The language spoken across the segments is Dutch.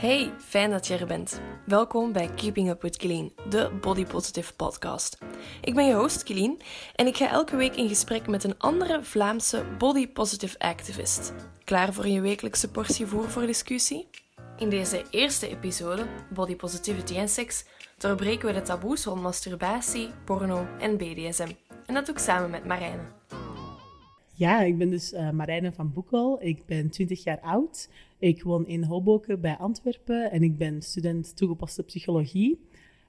Hey, fijn dat je er bent. Welkom bij Keeping Up with Killeen, de Body Positive podcast. Ik ben je host Killeen en ik ga elke week in gesprek met een andere Vlaamse body positive activist. Klaar voor je wekelijkse portie voer voor discussie? In deze eerste episode, Body Positivity en Seks, doorbreken we de taboes rond masturbatie, porno en BDSM. En dat doe ik samen met Marijne. Ja, ik ben dus uh, Marijne van Boekel. Ik ben 20 jaar oud. Ik woon in Hoboken bij Antwerpen en ik ben student toegepaste psychologie.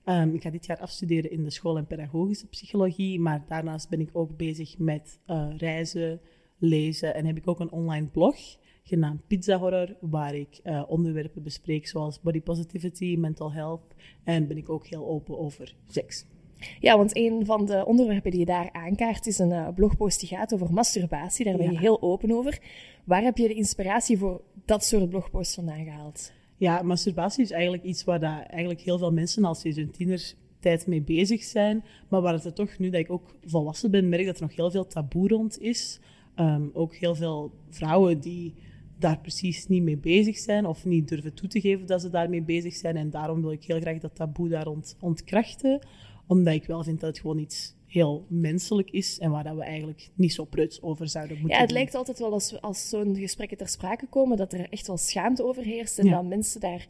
Um, ik ga dit jaar afstuderen in de school en pedagogische psychologie, maar daarnaast ben ik ook bezig met uh, reizen, lezen en heb ik ook een online blog genaamd Pizza Horror, waar ik uh, onderwerpen bespreek zoals body positivity, mental health en ben ik ook heel open over seks. Ja, want een van de onderwerpen die je daar aankaart is een uh, blogpost die gaat over masturbatie. Daar ben je heel open over. Waar heb je de inspiratie voor dat soort blogposts vandaan gehaald? Ja, masturbatie is eigenlijk iets waar dat eigenlijk heel veel mensen al sinds hun tienertijd mee bezig zijn. Maar waar het er toch, nu dat ik ook volwassen ben, merk dat er nog heel veel taboe rond is. Um, ook heel veel vrouwen die daar precies niet mee bezig zijn of niet durven toe te geven dat ze daarmee bezig zijn. En daarom wil ik heel graag dat taboe daar ont ontkrachten omdat ik wel vind dat het gewoon iets heel menselijk is en waar dat we eigenlijk niet zo pruts over zouden moeten Ja, het lijkt altijd wel als, als zo'n gesprekken ter sprake komen dat er echt wel schaamte overheerst en dat mensen daar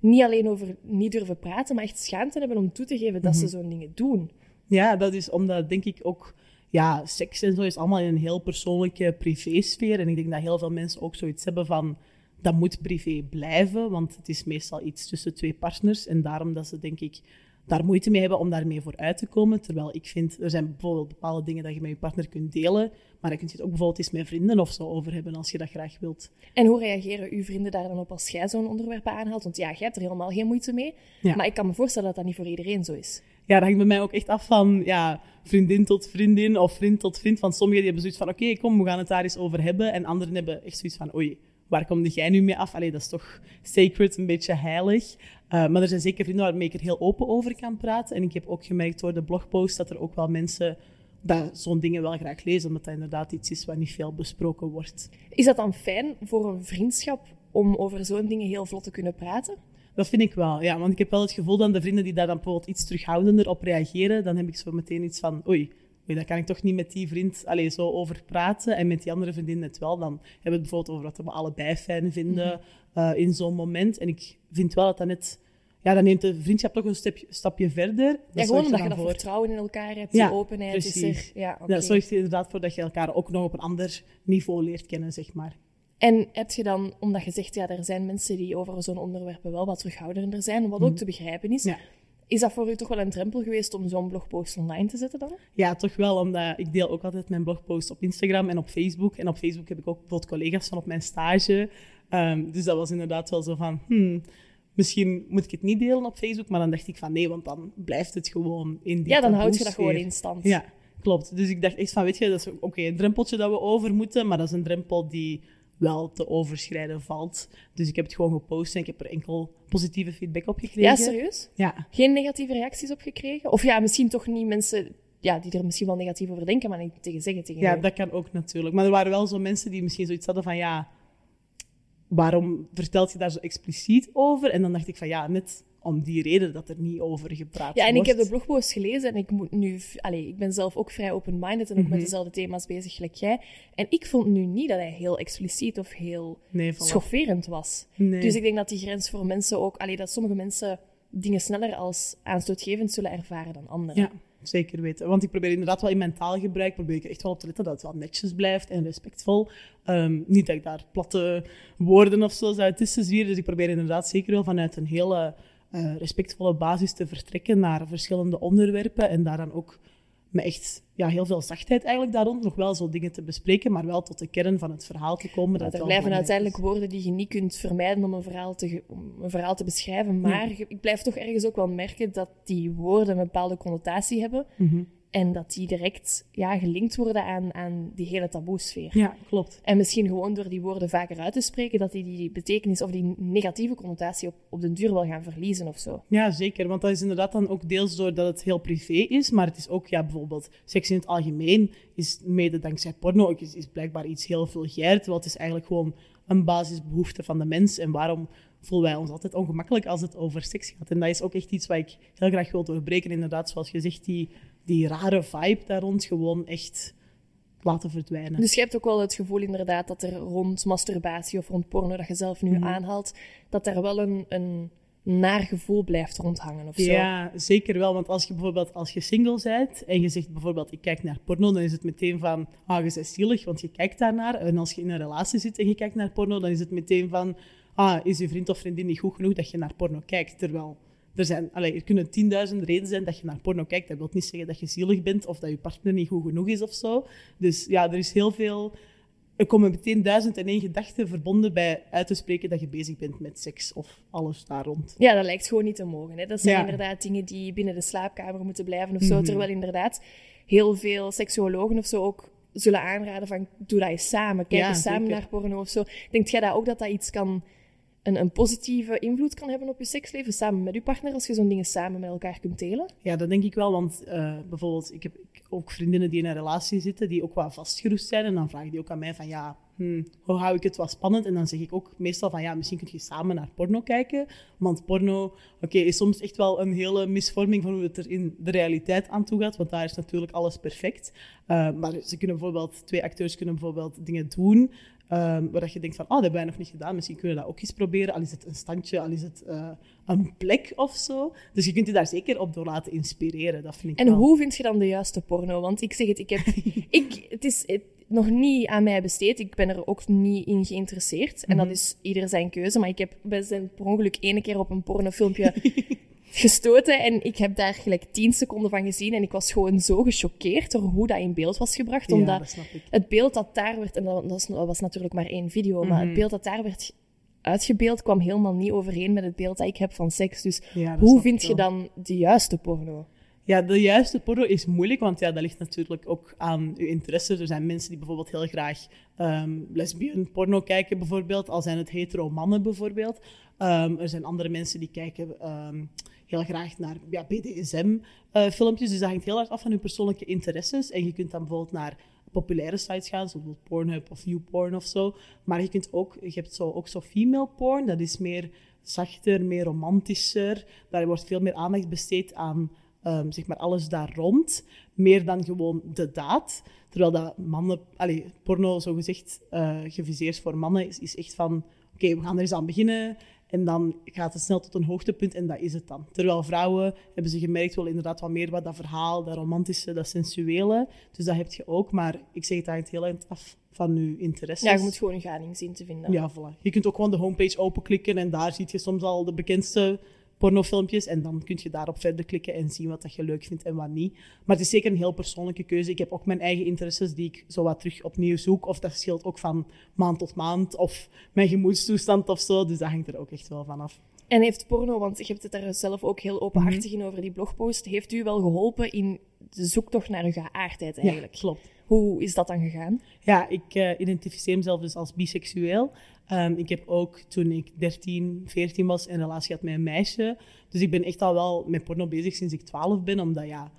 niet alleen over niet durven praten, maar echt schaamte hebben om toe te geven dat ze mhm. zo'n dingen doen. Ja, dat is omdat denk ik ook ja, seks en zo is allemaal in een heel persoonlijke privésfeer en ik denk dat heel veel mensen ook zoiets hebben van dat moet privé blijven, want het is meestal iets tussen twee partners en daarom dat ze denk ik daar moeite mee hebben om daarmee vooruit te komen. Terwijl ik vind, er zijn bijvoorbeeld bepaalde dingen dat je met je partner kunt delen, maar je kunt het ook bijvoorbeeld eens met vrienden of zo over hebben als je dat graag wilt. En hoe reageren uw vrienden daar dan op als jij zo'n onderwerp aanhaalt? Want ja, jij hebt er helemaal geen moeite mee. Maar ik kan me voorstellen dat dat niet voor iedereen zo is. Ja, dat hangt bij mij ook echt af van ja, vriendin tot vriendin of vriend tot vriend. Van sommigen die hebben zoiets van, oké, kom, we gaan het daar eens over hebben. En anderen hebben echt zoiets van, oei, waar kom jij nu mee af? Allee, dat is toch sacred, een beetje heilig. Uh, maar er zijn zeker vrienden waarmee ik er heel open over kan praten. En ik heb ook gemerkt door de blogpost dat er ook wel mensen dat zo'n dingen wel graag lezen, omdat dat inderdaad iets is wat niet veel besproken wordt. Is dat dan fijn voor een vriendschap om over zo'n dingen heel vlot te kunnen praten? Dat vind ik wel, ja. Want ik heb wel het gevoel dat de vrienden die daar dan bijvoorbeeld iets terughoudender op reageren, dan heb ik zo meteen iets van, oei, oei daar kan ik toch niet met die vriend allez, zo over praten. En met die andere vriendin net wel. Dan hebben we het bijvoorbeeld over wat we allebei fijn vinden mhm. uh, in zo'n moment. En ik vind wel dat dat net ja, dan neemt de vriendschap toch een stapje, stapje verder. Dat ja, gewoon omdat je dat vertrouwen in elkaar hebt, die openheid precies. is er. Ja, okay. dat zorgt er inderdaad voor dat je elkaar ook nog op een ander niveau leert kennen, zeg maar. En heb je dan, omdat je zegt, ja, er zijn mensen die over zo'n onderwerpen wel wat terughoudender zijn, wat ook mhm. te begrijpen is. Ja. Is dat voor u toch wel een drempel geweest om zo'n blogpost online te zetten dan? Ja, toch wel, omdat ik deel ook altijd mijn blogpost op Instagram en op Facebook. En op Facebook heb ik ook bijvoorbeeld collega's van op mijn stage. Um, dus dat was inderdaad wel zo van, hmm, misschien moet ik het niet delen op Facebook, maar dan dacht ik van nee, want dan blijft het gewoon in die Ja, dan houd je dat gewoon in stand. Ja, klopt. Dus ik dacht echt van, weet je, dat is oké, een drempeltje dat we over moeten, maar dat is een drempel die wel te overschrijden valt. Dus ik heb het gewoon gepost en ik heb er enkel positieve feedback op gekregen. Ja, serieus? Ja. Geen negatieve reacties op gekregen? Of ja, misschien toch niet mensen ja, die er misschien wel negatief over denken, maar niet tegen zeggen tegen Ja, dat kan ook natuurlijk. Maar er waren wel zo mensen die misschien zoiets hadden van, ja, waarom vertelt je daar zo expliciet over? En dan dacht ik van ja, net om die reden dat er niet over gepraat wordt. Ja, en ik heb de blogpost gelezen en ik moet nu... Allez, ik ben zelf ook vrij open-minded en ook met mhm. dezelfde thema's bezig gelijk jij. En ik vond nu niet dat hij heel expliciet of heel nee, schofferend was. Dus ik denk dat die grens voor mensen ook... Allee, dat sommige mensen dingen sneller als aanstootgevend zullen ervaren dan anderen. Ja. Zeker weten. Want ik probeer inderdaad wel in mijn taalgebruik probeer ik echt wel op te letten dat het wel netjes blijft en respectvol. Ehm, niet dat ik daar platte woorden of zo zou tussen. Dus ik probeer inderdaad zeker wel vanuit een hele uh, respectvolle basis te vertrekken naar verschillende onderwerpen. En daar dan ook met echt ja, heel veel zachtheid eigenlijk daar rond nog wel zo dingen te bespreken, maar wel tot de kern van het verhaal te komen. Dat, er blijven uiteindelijk woorden die je niet kunt vermijden om een verhaal te, om een verhaal te beschrijven, maar ik blijf toch ergens ook wel merken dat die woorden een bepaalde connotatie hebben. Mhm. En dat die direct ja, gelinkt worden aan, aan die hele taboesfeer. Ja, klopt. En misschien gewoon door die woorden vaker uit te spreken, dat die die betekenis of die negatieve connotatie op, op den duur wel gaan verliezen of zo. Ja, zeker. Want dat is inderdaad dan ook deels doordat het heel privé is, maar het is ook ja, bijvoorbeeld seks in het algemeen is mede dankzij porno is, is blijkbaar iets heel vulgair, terwijl het is eigenlijk gewoon een basisbehoefte van de mens. En waarom voelen wij ons altijd ongemakkelijk als het over seks gaat. En dat is ook echt iets wat ik heel graag wil doorbreken. Inderdaad, zoals je zegt, die, die rare vibe daar rond gewoon echt laten verdwijnen. Dus je hebt ook wel het gevoel inderdaad dat er rond masturbatie of rond porno, dat je zelf nu mhm. aanhaalt, dat er wel een, een naar gevoel blijft rondhangen of zo. Ja, zeker wel. Want als je bijvoorbeeld als je single bent en je zegt bijvoorbeeld ik kijk naar porno, dan is het meteen van ah, je bent zielig, want je kijkt daarnaar. En als je in een relatie zit en je kijkt naar porno, dan is het meteen van ah, is je vriend of vriendin niet goed genoeg dat je naar porno kijkt. Terwijl er, zijn, allez, er kunnen tienduizend redenen zijn dat je naar porno kijkt. Dat wil niet zeggen dat je zielig bent of dat je partner niet goed genoeg is of zo. Dus ja, er is heel veel... Er komen meteen duizend en één gedachten verbonden bij uit te spreken dat je bezig bent met seks of alles daar rond. Ja, dat lijkt gewoon niet te mogen. Hè? Dat zijn inderdaad dingen die binnen de slaapkamer moeten blijven of zo. Mhm. Terwijl inderdaad heel veel seksuologen of zo ook zullen aanraden van doe dat eens samen. Kijk eens samen naar porno of zo. Denkt jij dat ook dat dat iets kan een, een positieve invloed kan hebben op je seksleven samen met je partner, als je zo'n dingen samen met elkaar kunt delen? Ja, dat denk ik wel, want uh, bijvoorbeeld, ik heb ook vriendinnen die in een relatie zitten, die ook wat vastgeroest zijn, en dan vragen die ook aan mij van, ja, hmm, hoe hou ik het wat spannend? En dan zeg ik ook meestal van, ja, misschien kun je samen naar porno kijken, want porno, oké, is soms echt wel een hele misvorming van hoe het er in de realiteit aan toe gaat, want daar is natuurlijk alles perfect. Uh, maar ze kunnen bijvoorbeeld, twee acteurs kunnen bijvoorbeeld dingen doen Um, waar je denkt van, oh, dat hebben wij nog niet gedaan. Misschien kunnen we dat ook eens proberen. Al is het een standje, al is het uh, een plek of zo. Dus je kunt je daar zeker op door laten inspireren. Dat vind ik en hoe vind je dan de juiste porno? Want ik zeg het, ik heb, ik, het is nog niet aan mij besteed. Ik ben er ook niet in geïnteresseerd. En dat mhm. is ieder zijn keuze. Maar ik heb bij per ongeluk ene keer op een pornofilmpje gestoten. En ik heb daar gelijk tien seconden van gezien. En ik was gewoon zo gechoqueerd door hoe dat in beeld was gebracht. Omdat het beeld dat daar werd, en dat was, was natuurlijk maar één video, maar het mhm. beeld dat daar werd uitgebeeld kwam helemaal niet overeen met het beeld dat ik heb van seks. Dus hoe vind je dan de juiste porno? Ja, de juiste porno is moeilijk, want ja, dat ligt natuurlijk ook aan uw interesse. Er zijn mensen die bijvoorbeeld heel graag um, lesbian porno kijken, bijvoorbeeld, al zijn het hetero mannen bijvoorbeeld. Um, er zijn andere mensen die kijken um, heel graag naar ja, BDSM-filmpjes. Eh, dus dat hangt heel erg af van je persoonlijke interesses. En je kunt dan bijvoorbeeld naar populaire sites gaan, zoals Pornhub of YouPorn of zo. Maar je, kunt ook, je hebt zo, ook zo female porn, dat is meer zachter, meer romantischer. Daar wordt veel meer aandacht besteed aan um, zeg maar alles daar rond. Meer dan gewoon de daad. Terwijl dat mannen, allee, porno zo gezegd uh, geviseerd voor mannen is, is echt van... Oké, we gaan er eens aan beginnen. En dan gaat het snel tot een hoogtepunt en dat is het dan. Terwijl vrouwen, hebben ze gemerkt, wel inderdaad wat meer wat dat verhaal, dat romantische, dat sensuele. Dus dat heb je ook, maar ik zeg het hangt heel erg af van je interesse. Ja, je moet gewoon een gading zien te vinden. Ja, voilà. Je kunt ook gewoon de homepage openklikken en daar zie je soms al de bekendste pornofilmpjes. En dan kun je daarop verder klikken en zien wat dat je leuk vindt en wat niet. Maar het is zeker een heel persoonlijke keuze. Ik heb ook mijn eigen interesses die ik zo wat terug opnieuw zoek. Of dat scheelt ook van maand tot maand. Of mijn gemoedstoestand of zo. Dus dat hangt er ook echt wel van af. En heeft porno, want je hebt het daar zelf ook heel openhartig mhm. in over die blogpost, heeft u wel geholpen in de zoektocht naar uw geaardheid eigenlijk? Ja, klopt. Hoe is dat dan gegaan? Ja, ik uh, identificeer mezelf dus als biseksueel. Um, ik heb ook toen ik 13, 14 was een relatie gehad met een meisje. Dus ik ben echt al wel met porno bezig sinds ik 12 ben, omdat ja,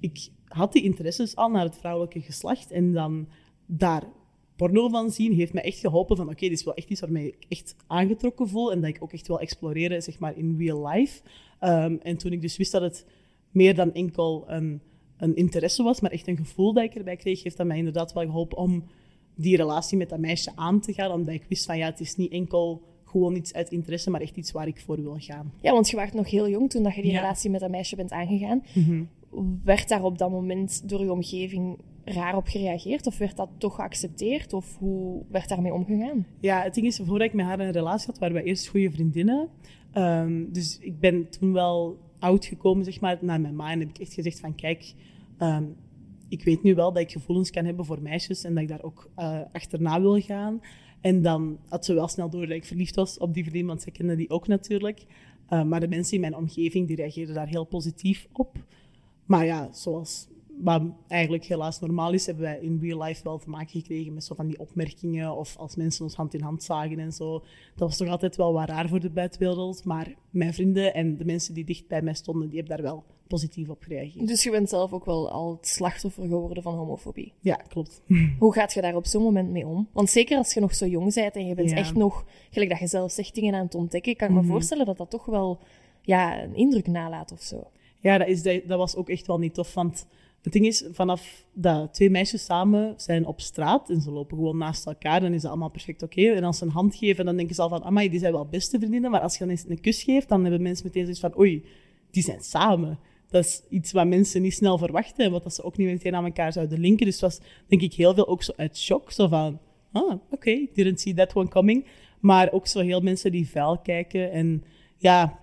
ik had die interesses al naar het vrouwelijke geslacht. En dan daar porno van zien heeft mij echt geholpen van oké, dit is wel echt iets waarmee ik echt aangetrokken voel en dat ik ook echt wil exploreren, zeg maar, in real life. Um, en toen ik dus wist dat het meer dan enkel een, een interesse was, maar echt een gevoel dat ik erbij kreeg, heeft dat mij inderdaad wel geholpen om die relatie met dat meisje aan te gaan, omdat ik wist van ja, het is niet enkel gewoon iets uit interesse, maar echt iets waar ik voor wil gaan. Ja, want je was nog heel jong toen dat je die relatie met dat meisje bent aangegaan. Mm Werd daar op dat moment door je omgeving raar op gereageerd? Of werd dat toch geaccepteerd? Of hoe werd daarmee omgegaan? Ja, het ding is, voordat ik met haar een relatie had, waren wij eerst goede vriendinnen. Um, dus ik ben toen wel oud gekomen, zeg maar, naar mijn ma. En heb ik echt gezegd van, kijk, um, ik weet nu wel dat ik gevoelens kan hebben voor meisjes en dat ik daar ook uh, achterna wil gaan. En dan had ze wel snel door dat ik verliefd was op die vriendin, want ze kende die ook natuurlijk. Uh, maar de mensen in mijn omgeving die reageerden daar heel positief op. Maar ja, zoals wat eigenlijk helaas normaal is, hebben wij in real life wel te maken gekregen met zo van die opmerkingen. Of als mensen ons hand in hand zagen en zo. Dat was toch altijd wel wat raar voor de buitenwereld. Maar mijn vrienden en de mensen die dicht bij mij stonden, die hebben daar wel positief op gereageerd. Dus je bent zelf ook wel al het slachtoffer geworden van homofobie? Ja, klopt. Hoe gaat je daar op zo'n moment mee om? Want zeker als je nog zo jong bent en je bent echt nog, gelijk dat je zelf zegt, dingen aan het ontdekken, kan ik me mhm. voorstellen dat dat toch wel ja, een indruk nalaat of zo. Ja, dat, is, dat, dat was ook echt wel niet tof, want het ding is, vanaf dat twee meisjes samen zijn op straat en ze lopen gewoon naast elkaar, dan is dat allemaal perfect oké. En als ze een hand geven, dan denken ze al van, amai, die zijn wel beste vriendinnen. Maar als je dan eens een kus geeft, dan hebben mensen meteen zoiets van, oei, die zijn samen. Dat is iets wat mensen niet snel verwachten en wat dat ze ook niet meteen aan elkaar zouden linken. Dus was, denk ik, heel veel ook zo uit shock. Zo van, ah, oké, didn't see that one coming. Maar ook zo heel mensen die vuil kijken en ja,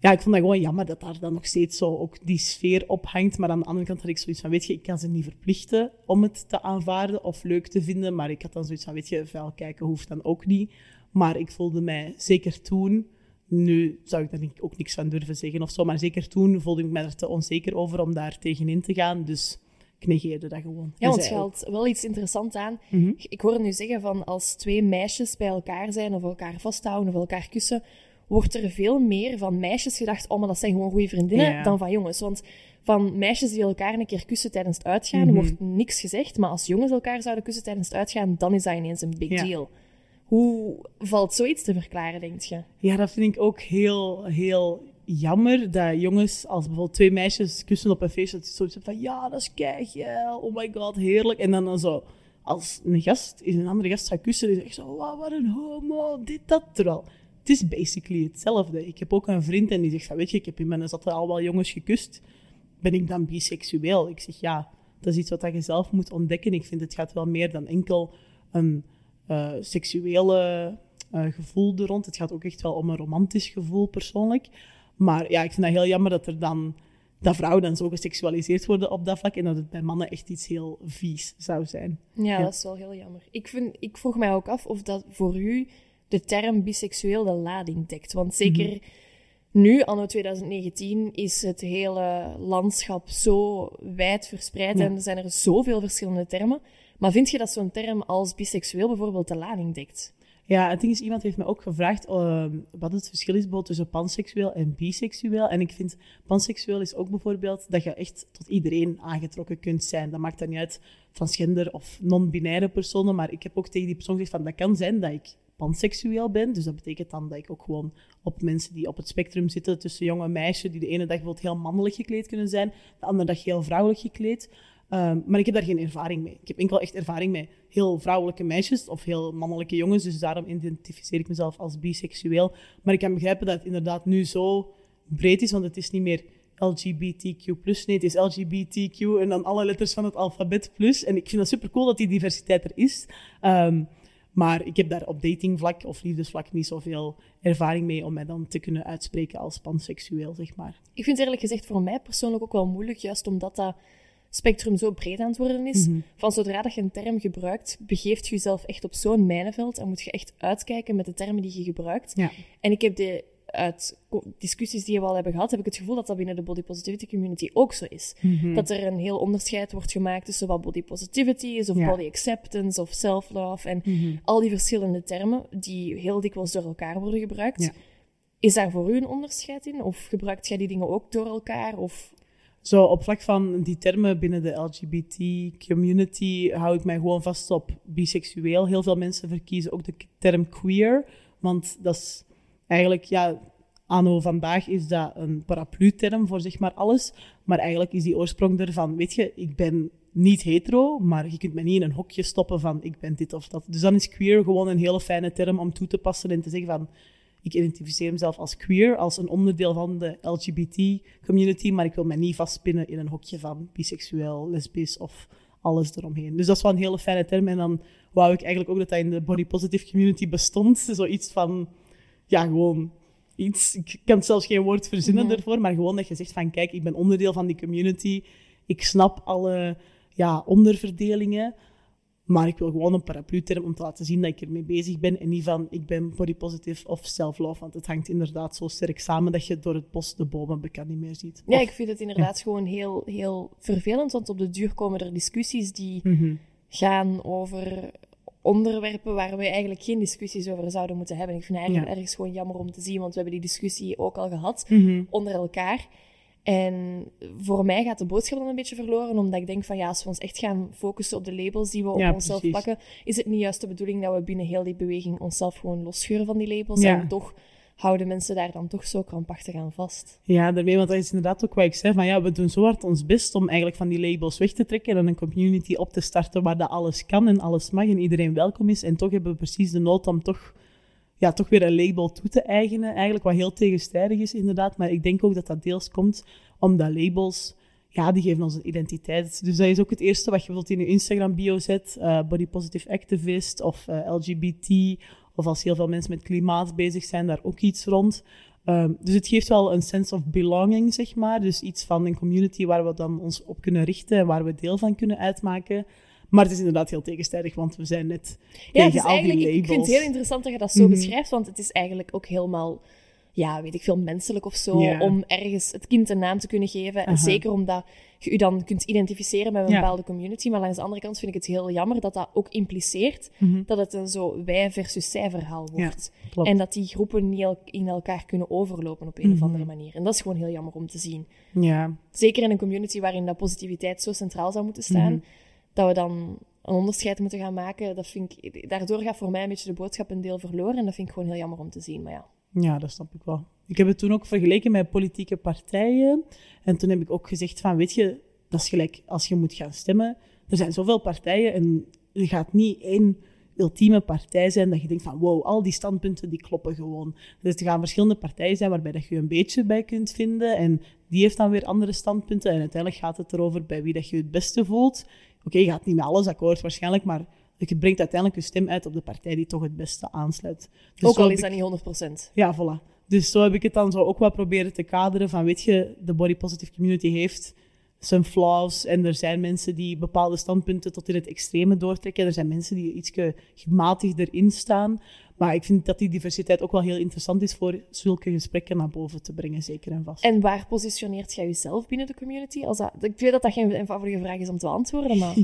ja, ik vond dat gewoon jammer dat daar dan nog steeds zo ook die sfeer op hangt. Maar aan de andere kant had ik zoiets van, weet je, ik kan ze niet verplichten om het te aanvaarden of leuk te vinden. Maar ik had dan zoiets van, weet je, vuil kijken hoeft dan ook niet. Maar ik voelde mij zeker toen, nu zou ik daar ook niks van durven zeggen of zo, maar zeker toen voelde ik mij er te onzeker over om daar tegenin te gaan. Dus ik negeerde dat gewoon. Ja, want je haalt wel iets interessants aan. Mhm. Ik hoor nu zeggen van als twee meisjes bij elkaar zijn of elkaar vasthouden of elkaar kussen, wordt er veel meer van meisjes gedacht, oh, maar dat zijn gewoon goede vriendinnen, dan van jongens. Want van meisjes die elkaar een keer kussen tijdens het uitgaan, mhm. wordt niks gezegd. Maar als jongens elkaar zouden kussen tijdens het uitgaan, dan is dat ineens een big deal. Hoe valt zoiets te verklaren, denk je? Ja, dat vind ik ook heel, heel jammer. Dat jongens, als bijvoorbeeld twee meisjes kussen op een feest, dat ze zoiets van, ja, dat is kijk, oh my god, heerlijk. En dan, dan zo, als een gast is een andere gast gaat kussen, is echt zo, wow, wat een homo, dit, dat. Terwijl het is basically hetzelfde. Ik heb ook een vriend en die zegt, weet je, ik heb in mijn zat al wel jongens gekust. Ben ik dan biseksueel? Ik zeg, ja, dat is iets wat je zelf moet ontdekken. Ik vind het gaat wel meer dan enkel een uh, seksuele uh, gevoel er rond. Het gaat ook echt wel om een romantisch gevoel, persoonlijk. Maar ja, ik vind dat heel jammer dat er dan dat vrouwen dan zo geseksualiseerd worden op dat vlak en dat het bij mannen echt iets heel vies zou zijn. Ja, ja. dat is wel heel jammer. Ik, vind, ik vroeg mij ook af of dat voor u de term biseksueel de lading dekt. Want zeker mhm. nu, anno 2019, is het hele landschap zo wijd verspreid en er zijn er zoveel verschillende termen. Maar vind je dat zo'n term als biseksueel bijvoorbeeld de lading dekt? Ja, het ding is, iemand heeft me ook gevraagd uh, wat het verschil is tussen panseksueel en biseksueel. En ik vind, panseksueel is ook bijvoorbeeld dat je echt tot iedereen aangetrokken kunt zijn. Dat maakt dan niet uit transgender of non-binaire personen, maar ik heb ook tegen die persoon gezegd van, dat kan zijn dat ik panseksueel ben. Dus dat betekent dan dat ik ook gewoon op mensen die op het spectrum zitten, tussen jonge en meisje, die de ene dag bijvoorbeeld heel mannelijk gekleed kunnen zijn, de andere dag heel vrouwelijk gekleed. Um, maar ik heb daar geen ervaring mee. Ik heb enkel echt ervaring met heel vrouwelijke meisjes of heel mannelijke jongens. Dus daarom identificeer ik mezelf als biseksueel. Maar ik kan begrijpen dat het inderdaad nu zo breed is, want het is niet meer LGBTQ+. Nee, het is LGBTQ en dan alle letters van het alfabet plus. En ik vind het super cool dat die diversiteit er is. Um, maar ik heb daar op datingvlak of liefdesvlak niet zoveel ervaring mee om mij dan te kunnen uitspreken als panseksueel, zeg maar. Ik vind het eerlijk gezegd voor mij persoonlijk ook wel moeilijk, juist omdat dat spectrum zo breed aan het worden is. Mhm. Van zodra dat je een term gebruikt, begeeft je jezelf echt op zo'n mijnenveld en moet je echt uitkijken met de termen die je gebruikt. Ja. En ik heb de uit discussies die we al hebben gehad, heb ik het gevoel dat dat binnen de body positivity community ook zo is. Mhm. Dat er een heel onderscheid wordt gemaakt tussen wat body positivity is, of body acceptance, of self-love, en mhm. al die verschillende termen die heel dikwijls door elkaar worden gebruikt. Is daar voor u een onderscheid in? Of gebruikt jij die dingen ook door elkaar? Of... Zo, op vlak van die termen binnen de LGBT-community hou ik mij gewoon vast op biseksueel. Heel veel mensen verkiezen ook de term queer, want dat is eigenlijk, ja, anno vandaag is dat een paraplu-term voor zeg maar alles. Maar eigenlijk is die oorsprong ervan, weet je, ik ben niet hetero, maar je kunt me niet in een hokje stoppen van ik ben dit of dat. Dus dan is queer gewoon een hele fijne term om toe te passen en te zeggen van ik identificeer mezelf als queer, als een onderdeel van de LGBT-community, maar ik wil mij niet vastpinnen in een hokje van biseksueel, lesbisch of alles eromheen. Dus dat is wel een hele fijne term. En dan wou ik eigenlijk ook dat dat in de body positive community bestond. Zoiets van ja, gewoon iets. Ik kan zelfs geen woord verzinnen ervoor, maar gewoon dat je zegt van kijk, ik ben onderdeel van die community. Ik snap alle ja, onderverdelingen. Maar ik wil gewoon een paraplu-term om te laten zien dat ik ermee bezig ben. En niet van ik ben body positive of self-love. Want het hangt inderdaad zo sterk samen dat je door het bos de bomen bekend niet meer ziet. Ja, ik vind het inderdaad gewoon heel, heel vervelend. Want op de duur komen er discussies die mhm. gaan over onderwerpen waar we eigenlijk geen discussies over zouden moeten hebben. Ik vind het eigenlijk ergens gewoon jammer om te zien, want we hebben die discussie ook al gehad mhm. onder elkaar. En voor mij gaat de boodschap dan een beetje verloren, omdat ik denk van ja, als we ons echt gaan focussen op de labels die we op onszelf plakken, is het niet juist de bedoeling dat we binnen heel die beweging onszelf gewoon losscheuren van die labels. En toch houden mensen daar dan toch zo krampachtig aan vast. Ja, daarmee, want dat is inderdaad ook wat ik zei, van ja, we doen zo hard ons best om eigenlijk van die labels weg te trekken en een community op te starten waar dat alles kan en alles mag en iedereen welkom is. En toch hebben we precies de nood om toch ja, toch weer een label toe te eigenen. Eigenlijk wat heel tegenstrijdig is, inderdaad. Maar ik denk ook dat dat deels komt omdat labels, ja, die geven ons een identiteit. Dus dat is ook het eerste wat je bijvoorbeeld in je Instagram-bio zet. Uh, body positive activist of eh, LGBT. Of als heel veel mensen met klimaat bezig zijn, daar ook iets rond. Um, dus het geeft wel een sense of belonging, zeg maar. Dus iets van een community waar we dan ons op kunnen richten en waar we deel van kunnen uitmaken. Maar het is inderdaad heel tegenstrijdig, want we zijn net ja, tegen al die labels. Ik vind het heel interessant dat je dat zo mhm. beschrijft, want het is eigenlijk ook helemaal, ja, weet ik veel, menselijk of zo, om ergens het kind een naam te kunnen geven. En zeker omdat je je dan kunt identificeren met een bepaalde community. Maar langs de andere kant vind ik het heel jammer dat dat ook impliceert mhm. dat het een zo wij versus zij verhaal wordt. en dat die groepen niet in elkaar kunnen overlopen op een of mhm. andere manier. En dat is gewoon heel jammer om te zien. Ja. Zeker in een community waarin dat positiviteit zo centraal zou moeten staan dat we dan een onderscheid moeten gaan maken. Dat vind ik, daardoor gaat voor mij een beetje de boodschap een deel verloren. En dat vind ik gewoon heel jammer om te zien. Maar ja. Ja, dat snap ik wel. Ik heb het toen ook vergeleken met politieke partijen. En toen heb ik ook gezegd van, weet je, dat is gelijk als je moet gaan stemmen. Er zijn zoveel partijen en er gaat niet één ultieme partij zijn dat je denkt van wow, al die standpunten die kloppen gewoon. Dus er gaan verschillende partijen zijn waarbij dat je een beetje bij kunt vinden en die heeft dan weer andere standpunten en uiteindelijk gaat het erover bij wie dat je het beste voelt. Oké, je gaat niet met alles akkoord waarschijnlijk, maar je brengt uiteindelijk je stem uit op de partij die toch het beste aansluit. Dus ook al is dat niet 100%. Ja, voilà. Dus zo heb ik het dan zo ook wel proberen te kaderen van, weet je, de body positive community heeft zijn flaws en er zijn mensen die bepaalde standpunten tot in het extreme doortrekken. Er zijn mensen die iets gematigd erin staan. Maar ik vind dat die diversiteit ook wel heel interessant is voor zulke gesprekken naar boven te brengen, zeker en vast. En waar positioneert jij jezelf binnen de community? Als dat, ik weet dat dat geen eenvoudige vraag is om te beantwoorden, maar...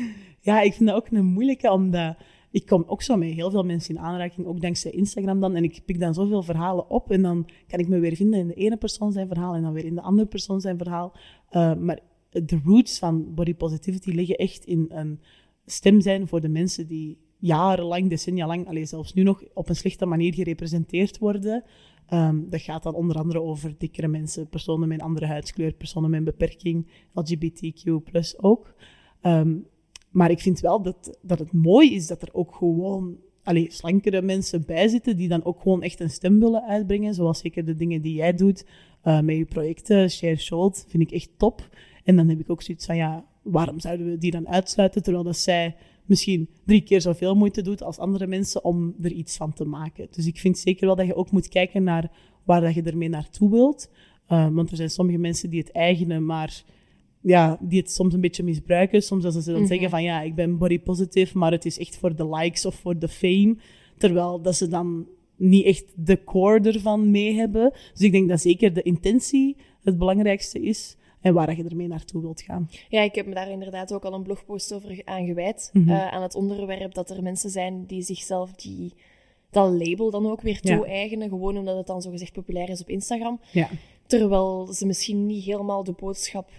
ja, ik vind dat ook een moeilijke, omdat ik kom ook zo met heel veel mensen in aanraking, ook dankzij Instagram dan. En ik pik dan zoveel verhalen op en dan kan ik me weer vinden in de ene persoon zijn verhaal en dan weer in de andere persoon zijn verhaal. Uh, maar de roots van body positivity liggen echt in een stem zijn voor de mensen die jarenlang, decennia lang, alleen zelfs nu nog op een slechte manier gerepresenteerd worden. Um, dat gaat dan onder andere over dikkere mensen, personen met een andere huidskleur, personen met een beperking, LGBTQ ook. Um, maar ik vind wel dat, dat het mooi is dat er ook gewoon allee, slankere mensen bij zitten die dan ook gewoon echt een stem willen uitbrengen. Zoals zeker de dingen die jij doet uh, met je projecten, Share Should, vind ik echt top. En dan heb ik ook zoiets van, ja, waarom zouden we die dan uitsluiten, terwijl dat zij misschien drie keer zoveel moeite doet als andere mensen om er iets van te maken. Dus ik vind zeker wel dat je ook moet kijken naar waar dat je ermee naartoe wilt. Uh, want er zijn sommige mensen die het eigenen, maar ja, die het soms een beetje misbruiken. Soms als ze dan mhm. zeggen van ja, ik ben body positive, maar het is echt voor de likes of voor de fame. Terwijl dat ze dan niet echt de core ervan mee hebben. Dus ik denk dat zeker de intentie het belangrijkste is en waar je ermee naartoe wilt gaan. Ja, ik heb me daar inderdaad ook al een blogpost over aan gewijd. Mhm. Eh, aan het onderwerp dat er mensen zijn die zichzelf die, dat label dan ook weer toe-eigenen. Gewoon omdat het dan zogezegd populair is op Instagram. Ja. Terwijl ze misschien niet helemaal de boodschap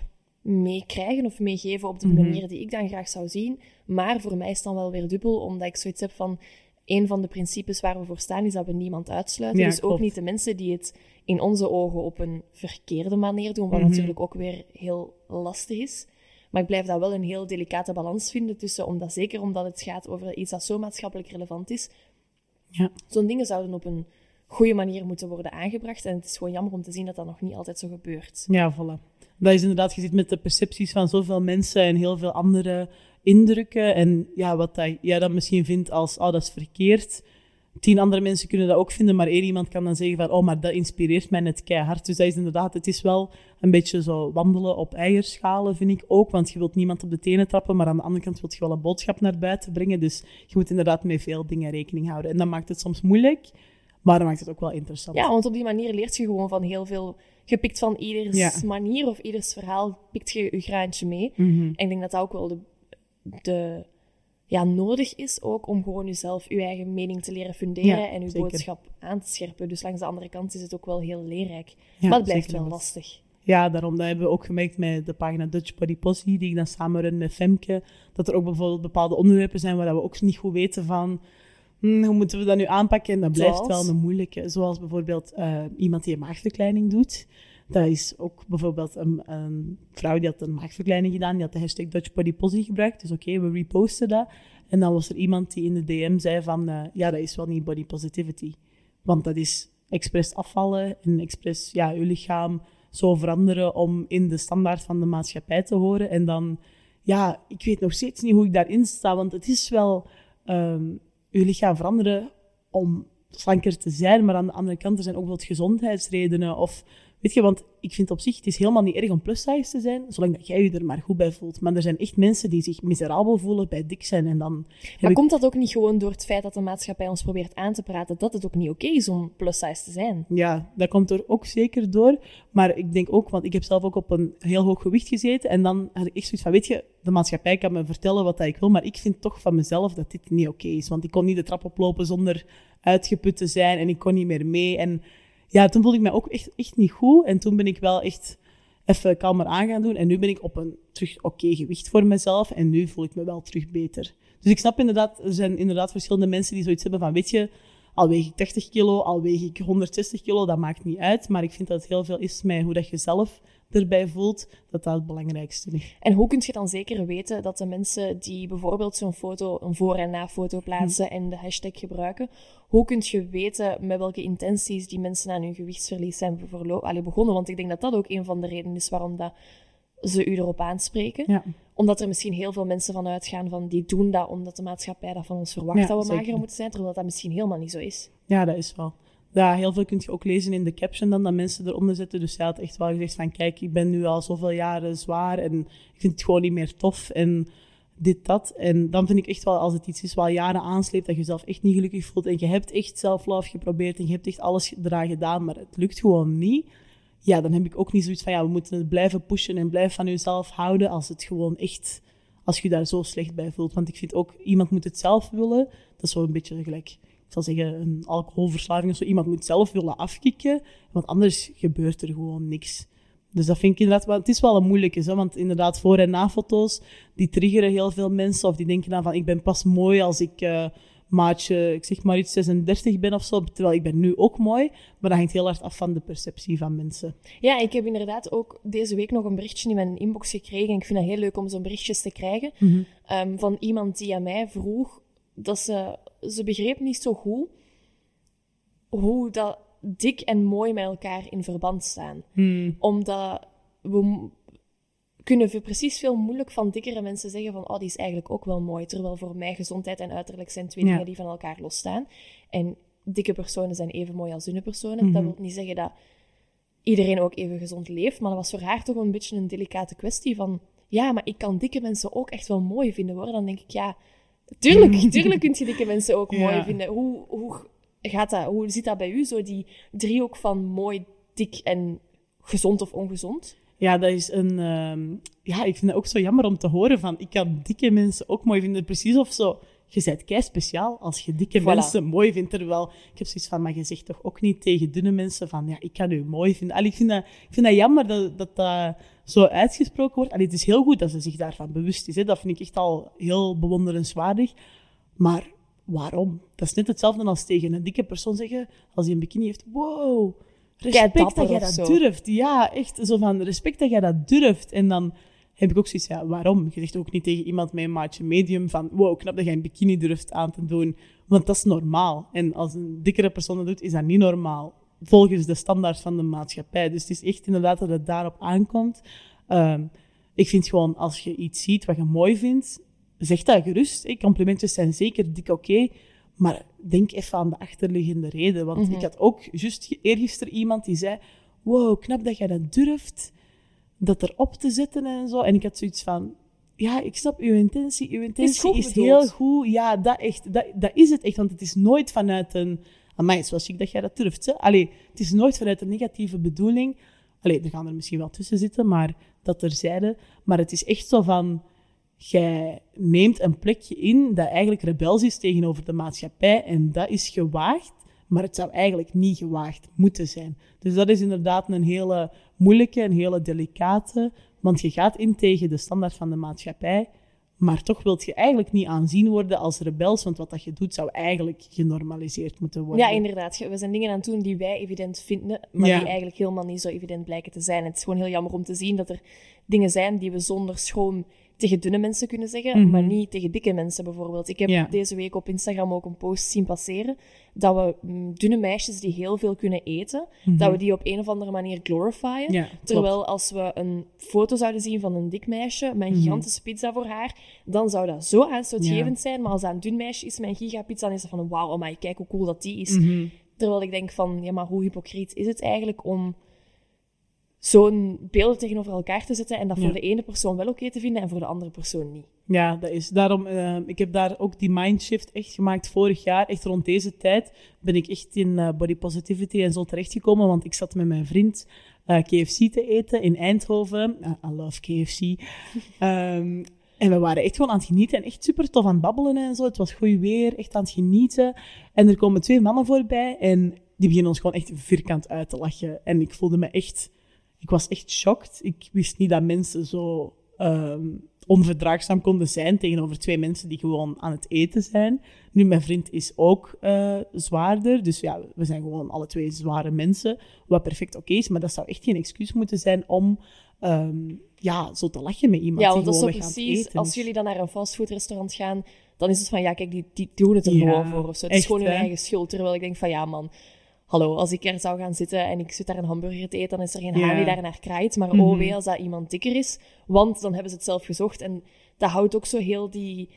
meekrijgen of meegeven op de mhm. manier die ik dan graag zou zien. Maar voor mij is het dan wel weer dubbel, omdat ik zoiets heb van... Een van de principes waar we voor staan is dat we niemand uitsluiten. dus ook niet de mensen die het in onze ogen op een verkeerde manier doen, wat mhm. natuurlijk ook weer heel lastig is. Maar ik blijf dat wel een heel delicate balans vinden tussen, omdat, zeker omdat het gaat over iets dat zo maatschappelijk relevant is. Ja. Zo'n dingen zouden op een goede manier moeten worden aangebracht. En het is gewoon jammer om te zien dat dat nog niet altijd zo gebeurt. Ja, voilà. Dat is inderdaad, je zit met de percepties van zoveel mensen en heel veel andere indrukken. En ja, wat dat, jij dan misschien vindt als, oh, dat is verkeerd. tien andere mensen kunnen dat ook vinden, maar één iemand kan dan zeggen van, oh, maar dat inspireert mij net keihard. Dus dat is inderdaad, het is wel een beetje zo wandelen op eierschalen, vind ik ook, want je wilt niemand op de tenen trappen, maar aan de andere kant wil je wel een boodschap naar buiten brengen. Dus je moet inderdaad met veel dingen rekening houden. En dat maakt het soms moeilijk, maar dat maakt het ook wel interessant. Ja, want op die manier leert je gewoon van heel veel. Je pikt van ieders manier of ieders verhaal, pikt je je graantje mee. Mhm. En ik denk dat dat ook wel de, de ja, nodig is ook om gewoon jezelf, je eigen mening te leren funderen en je boodschap aan te scherpen. Dus langs de andere kant is het ook wel heel leerrijk. maar het blijft wel lastig. Ja, daarom dat hebben we ook gemerkt met de pagina Dutch Body Posse, die ik dan samen run met Femke, dat er ook bijvoorbeeld bepaalde onderwerpen zijn waar we ook niet goed weten van hm, hoe moeten we dat nu aanpakken. En dat blijft wel een moeilijke. Zoals bijvoorbeeld uh, iemand die een maagverkleining doet. Dat is ook bijvoorbeeld een, een, vrouw die had een maagverkleining gedaan, die had de hashtag Dutch Body Posse gebruikt. Dus oké, we reposten dat. En dan was er iemand die in de DM zei van, uh, ja, dat is wel niet body positivity. Want dat is expres afvallen en expres ja, je lichaam zo veranderen om in de standaard van de maatschappij te horen. En dan, ja, ik weet nog steeds niet hoe ik daarin sta, want het is wel um, je lichaam veranderen om slanker te zijn, maar aan de andere kant er zijn ook wat gezondheidsredenen of Weet je, want ik vind op zich, het is helemaal niet erg om plus size te zijn, zolang dat jij je er maar goed bij voelt. Maar er zijn echt mensen die zich miserabel voelen bij dik zijn en dan... Maar komt dat ook niet gewoon door het feit dat de maatschappij ons probeert aan te praten dat het ook niet oké is om plus size te zijn? Ja, dat komt er ook zeker door. Maar ik denk ook, want ik heb zelf ook op een heel hoog gewicht gezeten en dan had ik echt zoiets van, weet je, de maatschappij kan me vertellen wat ik wil, maar ik vind toch van mezelf dat dit niet oké is. Want ik kon niet de trap oplopen zonder uitgeput te zijn en ik kon niet meer mee en ja, toen voelde ik mij ook echt, echt niet goed. En toen ben ik wel echt even kalmer aan gaan doen. En nu ben ik op een terug oké gewicht voor mezelf. En nu voel ik me wel terug beter. Dus ik snap inderdaad, er zijn inderdaad verschillende mensen die zoiets hebben van, weet je, al weeg ik 30 kilo, al weeg ik 160 kilo, dat maakt niet uit. Maar ik vind dat het heel veel is met hoe dat je zelf erbij voelt, dat dat het belangrijkste is. En hoe kun je dan zeker weten dat de mensen die bijvoorbeeld zo'n foto, een voor- en na-foto plaatsen en de hashtag gebruiken, hoe kun je weten met welke intenties die mensen aan hun gewichtsverlies zijn Allee, begonnen? Want ik denk dat dat ook een van de redenen is waarom dat ze u erop aanspreken. Ja. Omdat er misschien heel veel mensen van uitgaan van die doen dat omdat de maatschappij dat van ons verwacht dat we mager moeten zijn, terwijl dat misschien helemaal niet zo is. Ja, dat is wel. Ja, heel veel kun je ook lezen in de caption dan, dat mensen eronder zetten. Dus hij had echt wel gezegd van, kijk, ik ben nu al zoveel jaren zwaar en ik vind het gewoon niet meer tof en dit, dat. En dan vind ik echt wel, als het iets is wat jaren aansleept, dat je jezelf echt niet gelukkig voelt en je hebt echt self-love geprobeerd en je hebt echt alles eraan gedaan, maar het lukt gewoon niet. Ja, dan heb ik ook niet zoiets van, ja, we moeten het blijven pushen en blijven van jezelf houden als het gewoon echt, als je daar zo slecht bij voelt. Want ik vind ook, iemand moet het zelf willen. Dat is zo een beetje gelijk zal zeggen, een alcoholverslaving of zo. Iemand moet zelf willen afkicken, want anders gebeurt er gewoon niks. Dus dat vind ik inderdaad wel... Het is wel een moeilijke, hè, want inderdaad, voor- en na-foto's, die triggeren heel veel mensen. Of die denken dan van, ik ben pas mooi als ik uh, maatje, ik zeg maar iets, 36 ben of zo. Terwijl ik ben nu ook mooi. Maar dat hangt heel hard af van de perceptie van mensen. Ja, ik heb inderdaad ook deze week nog een berichtje in mijn inbox gekregen. En ik vind het heel leuk om zo'n berichtjes te krijgen. Mhm. Ehm, van iemand die aan mij vroeg dat ze, ze begreep niet zo goed hoe dat dik en mooi met elkaar in verband staan. Hmm. Omdat we kunnen precies veel moeilijk van dikkere mensen zeggen van oh, die is eigenlijk ook wel mooi. Terwijl voor mij gezondheid en uiterlijk zijn twee dingen die van elkaar losstaan. En dikke personen zijn even mooi als dunne personen. Dat mhm. wil niet zeggen dat iedereen ook even gezond leeft. Maar dat was voor haar toch een beetje een delicate kwestie van... Ja, maar ik kan dikke mensen ook echt wel mooi vinden worden. Dan denk ik, ja, Tuurlijk, tuurlijk kun je dikke mensen ook mooi vinden. Hoe, hoe gaat dat? Hoe zit dat bij u, zo die driehoek van mooi, dik en gezond of ongezond? Ja, dat is een... Ehm, ja, ik vind het ook zo jammer om te horen van... Ik kan dikke mensen ook mooi vinden. Precies of zo je bent kei speciaal als je dikke mensen mooi vindt. Terwijl, ik heb zoiets van, maar je zegt toch ook niet tegen dunne mensen van, ja, ik kan u mooi vinden. Allee, ik, vind dat, ik vind dat jammer dat dat, dat zo uitgesproken wordt. Allee, het is heel goed dat ze zich daarvan bewust is. Hè. Dat vind ik echt al heel bewonderenswaardig. Maar waarom? Dat is net hetzelfde als tegen een dikke persoon zeggen, als hij een bikini heeft, wow, respect dat jij dat durft. Ja, echt zo van, respect dat jij dat durft. En dan heb ik ook zoiets, ja, waarom? Je zegt ook niet tegen iemand met een maatje medium van, wow, knap dat jij een bikini durft aan te doen. Want dat is normaal. En als een dikkere persoon dat doet, is dat niet normaal. Volgens de standaard van de maatschappij. Dus het is echt inderdaad dat het daarop aankomt. Um, ik vind gewoon, als je iets ziet wat je mooi vindt, zeg dat gerust. Hè. Complimentjes zijn zeker dik oké. Maar denk even aan de achterliggende reden. Want Mhm. ik had ook juist eergisteren iemand die zei... Wow, knap dat jij dat durft, dat erop te zetten en zo. En ik had zoiets van... Ja, ik snap uw intentie. Uw intentie is, bedoeld. heel goed. Ja, dat, echt, dat, dat is het echt. Want het is nooit vanuit een... Amai, wel chic dat jij dat durft. Hè? Allee, het is nooit vanuit een negatieve bedoeling. Allee, er gaan er misschien wel tussen zitten, maar dat terzijde. Maar het is echt zo van... Jij neemt een plekje in dat eigenlijk rebels is tegenover de maatschappij. En dat is gewaagd, maar het zou eigenlijk niet gewaagd moeten zijn. Dus dat is inderdaad een hele moeilijke, een hele delicate. Want je gaat in tegen de standaard van de maatschappij. Maar toch wilt je eigenlijk niet aanzien worden als rebels. Want wat dat je doet, zou eigenlijk genormaliseerd moeten worden. Ja, inderdaad. We zijn dingen aan het doen die wij evident vinden, maar Ja. die eigenlijk helemaal niet zo evident blijken te zijn. Het is gewoon heel jammer om te zien dat er dingen zijn die we zonder schroom tegen dunne mensen kunnen zeggen, Mhm. maar niet tegen dikke mensen bijvoorbeeld. Ik heb Ja. deze week op Instagram ook een post zien passeren dat we mm, dunne meisjes die heel veel kunnen eten, dat we die op een of andere manier glorifyen. Mhm. Klopt. Terwijl als we een foto zouden zien van een dik meisje met een gigantische pizza voor haar, dan zou dat zo aanstootgevend Mhm. Ja. zijn. Maar als dat een dun meisje is met een gigapizza, dan is dat van wauw, my, kijk hoe cool dat die is. Mhm. Terwijl ik denk van, ja, maar hoe hypocriet is het eigenlijk om zo'n beelden tegenover elkaar te zetten en dat Ja. voor de ene persoon wel oké te vinden en voor de andere persoon niet. Ja, dat is. Daarom, eh, ik heb daar ook die mindshift echt gemaakt vorig jaar. Echt rond deze tijd ben ik echt in eh, body positivity en zo terechtgekomen. Want ik zat met mijn vriend eh, KFC te eten in Eindhoven. Eh, I love KFC. Ehm, en we waren echt gewoon aan het genieten en echt super tof aan het babbelen en zo. Het was goed weer, echt aan het genieten. En er komen twee mannen voorbij en die beginnen ons gewoon echt vierkant uit te lachen. En ik voelde me echt... Ik was echt shocked. Ik wist niet dat mensen zo ehm, onverdraagzaam konden zijn tegenover twee mensen die gewoon aan het eten zijn. Nu, mijn vriend is ook eh, zwaarder. Dus ja, we zijn gewoon alle twee zware mensen. Wat perfect oké is. Maar dat zou echt geen excuus moeten zijn om ehm, ja, zo te lachen met iemand Ja, want dat is precies, als is. jullie dan naar een fastfoodrestaurant gaan, dan is het van, ja, kijk, die, die doen het er Ja, gewoon voor of zo. Het is echt, gewoon hun hè? eigen schuld. Terwijl ik denk van, ja man, hallo, als ik er zou gaan zitten en ik zit daar een hamburger te eten, dan is er geen haan die daar naar kraait. Maar Mhm. oh wee, als dat iemand dikker is, want dan hebben ze het zelf gezocht. En dat houdt ook zo heel die,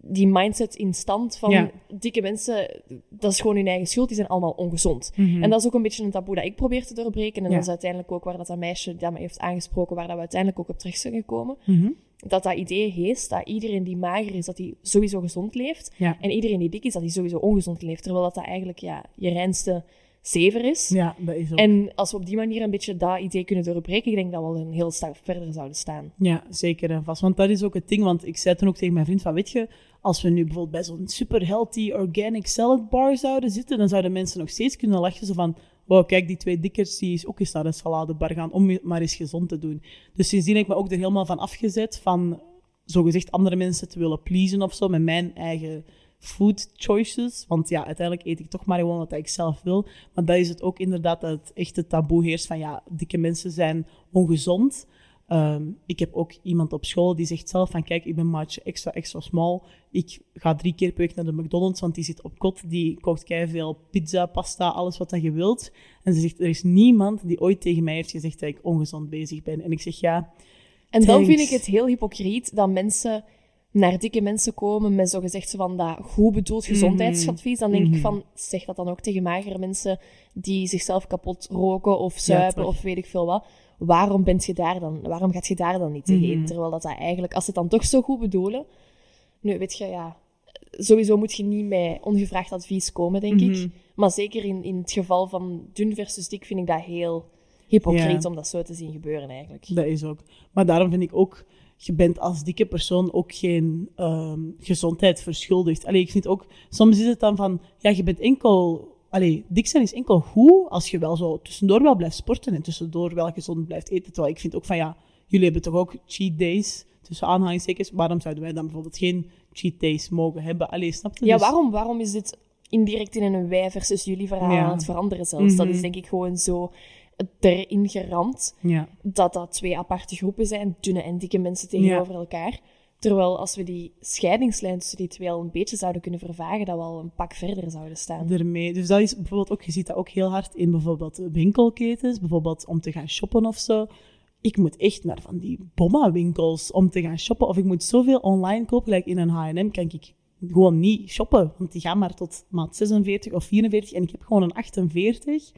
die mindset in stand van dikke mensen, dat is gewoon hun eigen schuld, die zijn allemaal ongezond. Mhm. En dat is ook een beetje een taboe dat ik probeer te doorbreken. En dat is uiteindelijk ook waar dat, dat meisje dat me heeft aangesproken, waar dat we uiteindelijk ook op terecht zijn gekomen Mhm. dat dat idee heerst dat iedereen die mager is, dat hij sowieso gezond leeft. En iedereen die dik is, dat hij sowieso ongezond leeft. Terwijl dat, dat eigenlijk ja, je reinste zever is. ja, dat is ook. En als we op die manier een beetje dat idee kunnen doorbreken, ik denk dat we al een heel stap verder zouden staan. Ja, zeker en vast. Want dat is ook het ding. Want ik zei toen ook tegen mijn vriend van, weet je, als we nu bijvoorbeeld bij zo'n super healthy organic salad bar zouden zitten, dan zouden mensen nog steeds kunnen lachen. Zo van, wow, kijk, die twee dikkers, die is ook eens naar een saladebar gaan om maar eens gezond te doen. Dus sindsdien heb ik me ook er helemaal van afgezet van zogezegd andere mensen te willen pleasen of zo, met mijn eigen food choices. Want ja, uiteindelijk eet ik toch maar gewoon wat ik zelf wil. Maar dat is het ook inderdaad dat het echte taboe heerst van ja, dikke mensen zijn ongezond. Ehm, ik heb ook iemand op school die zegt zelf van kijk, ik ben maatje extra, extra small. Ik ga drie keer per week naar de McDonald's, want die zit op kot. Die kookt veel pizza, pasta, alles wat je wilt. En ze zegt, er is niemand die ooit tegen mij heeft gezegd dat ik ongezond bezig ben. En ik zeg ja, En dan Thanks. vind ik het heel hypocriet dat mensen naar dikke mensen komen met zogezegd zo van dat goed bedoeld gezondheidsadvies. Dan denk Mhm. ik van, zeg dat dan ook tegen magere mensen die zichzelf kapot roken of zuipen of weet ik veel wat. Waarom bent je daar dan? Waarom gaat je daar dan niet tegen? Mhm. Terwijl dat, dat eigenlijk, als ze het dan toch zo goed bedoelen, nu weet je, ja, sowieso moet je niet met ongevraagd advies komen, denk Mhm. ik. Maar zeker in, in het geval van dun versus dik vind ik dat heel hypocriet Ja. om dat zo te zien gebeuren eigenlijk. Dat is ook. Maar daarom vind ik ook, je bent als dikke persoon ook geen ehm, gezondheid verschuldigd. Allee, ik vind ook, soms is het dan van, ja, je bent enkel, allee, dik zijn is enkel goed als je wel zo tussendoor wel blijft sporten en tussendoor wel gezond blijft eten. Terwijl ik vind ook van, ja, jullie hebben toch ook cheat days, tussen aanhalingstekens. Waarom zouden wij dan bijvoorbeeld geen cheat days mogen hebben? Allee, snap je? Ja, Dus- waarom, waarom is dit indirect in een wij versus jullie verhaal Ja. aan het veranderen zelfs? Dat Mhm. is denk ik gewoon zo erin geramd Ja, dat dat twee aparte groepen zijn, dunne en dikke mensen tegenover elkaar. Terwijl als we die scheidingslijn tussen die twee al een beetje zouden kunnen vervagen, dat we al een pak verder zouden staan. ermee. Dus dat is bijvoorbeeld ook, je ziet dat ook heel hard in bijvoorbeeld winkelketens, bijvoorbeeld om te gaan shoppen of zo. Ik moet echt naar van die bomma-winkels om te gaan shoppen. Of ik moet zoveel online kopen, like in een H&M kan ik gewoon niet shoppen. Want die gaan maar tot maat 46 of 44 en ik heb gewoon een 48.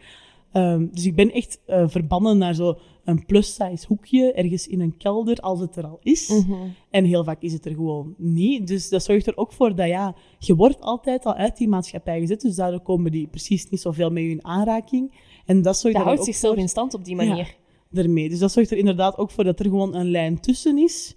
Ehm, dus ik ben echt uh, verbannen naar zo een plus-size hoekje ergens in een kelder als het er al is. Mhm. En heel vaak is het er gewoon niet. Dus dat zorgt er ook voor dat ja, je wordt altijd al uit die maatschappij gezet. Dus daardoor komen die precies niet zoveel met je in aanraking. En dat zorgt dat houdt zichzelf in stand op die manier. Ja, daarmee. Dus dat zorgt er inderdaad ook voor dat er gewoon een lijn tussen is.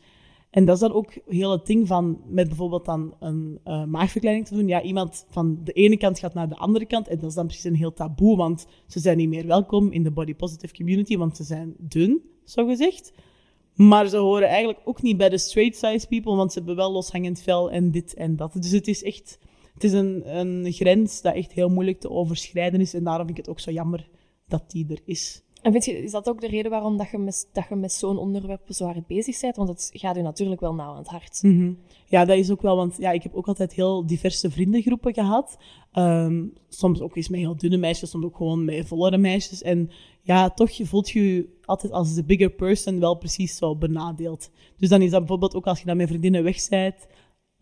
En dat is dan ook heel het ding van met bijvoorbeeld dan een uh, maagverkleining te doen. Ja, iemand van de ene kant gaat naar de andere kant. En dat is dan precies een heel taboe, want ze zijn niet meer welkom in de body positive community, want ze zijn dun, zo gezegd. Maar ze horen eigenlijk ook niet bij de straight size people, want ze hebben wel loshangend vel en dit en dat. Dus het is echt het is een, een grens dat echt heel moeilijk te overschrijden is. En daarom vind ik het ook zo jammer dat die er is. En vind je, is dat ook de reden waarom dat je met, dat je met zo'n onderwerp zo hard bezig bent? Want het gaat u natuurlijk wel nauw aan het hart. Mhm. Ja, dat is ook wel, want ja, ik heb ook altijd heel diverse vriendengroepen gehad. Ehm, soms ook eens met heel dunne meisjes, soms ook gewoon met vollere meisjes. En ja, toch voelt je je altijd als de bigger person wel precies zo benadeeld. Dus dan is dat bijvoorbeeld ook als je dan met vriendinnen weg bent,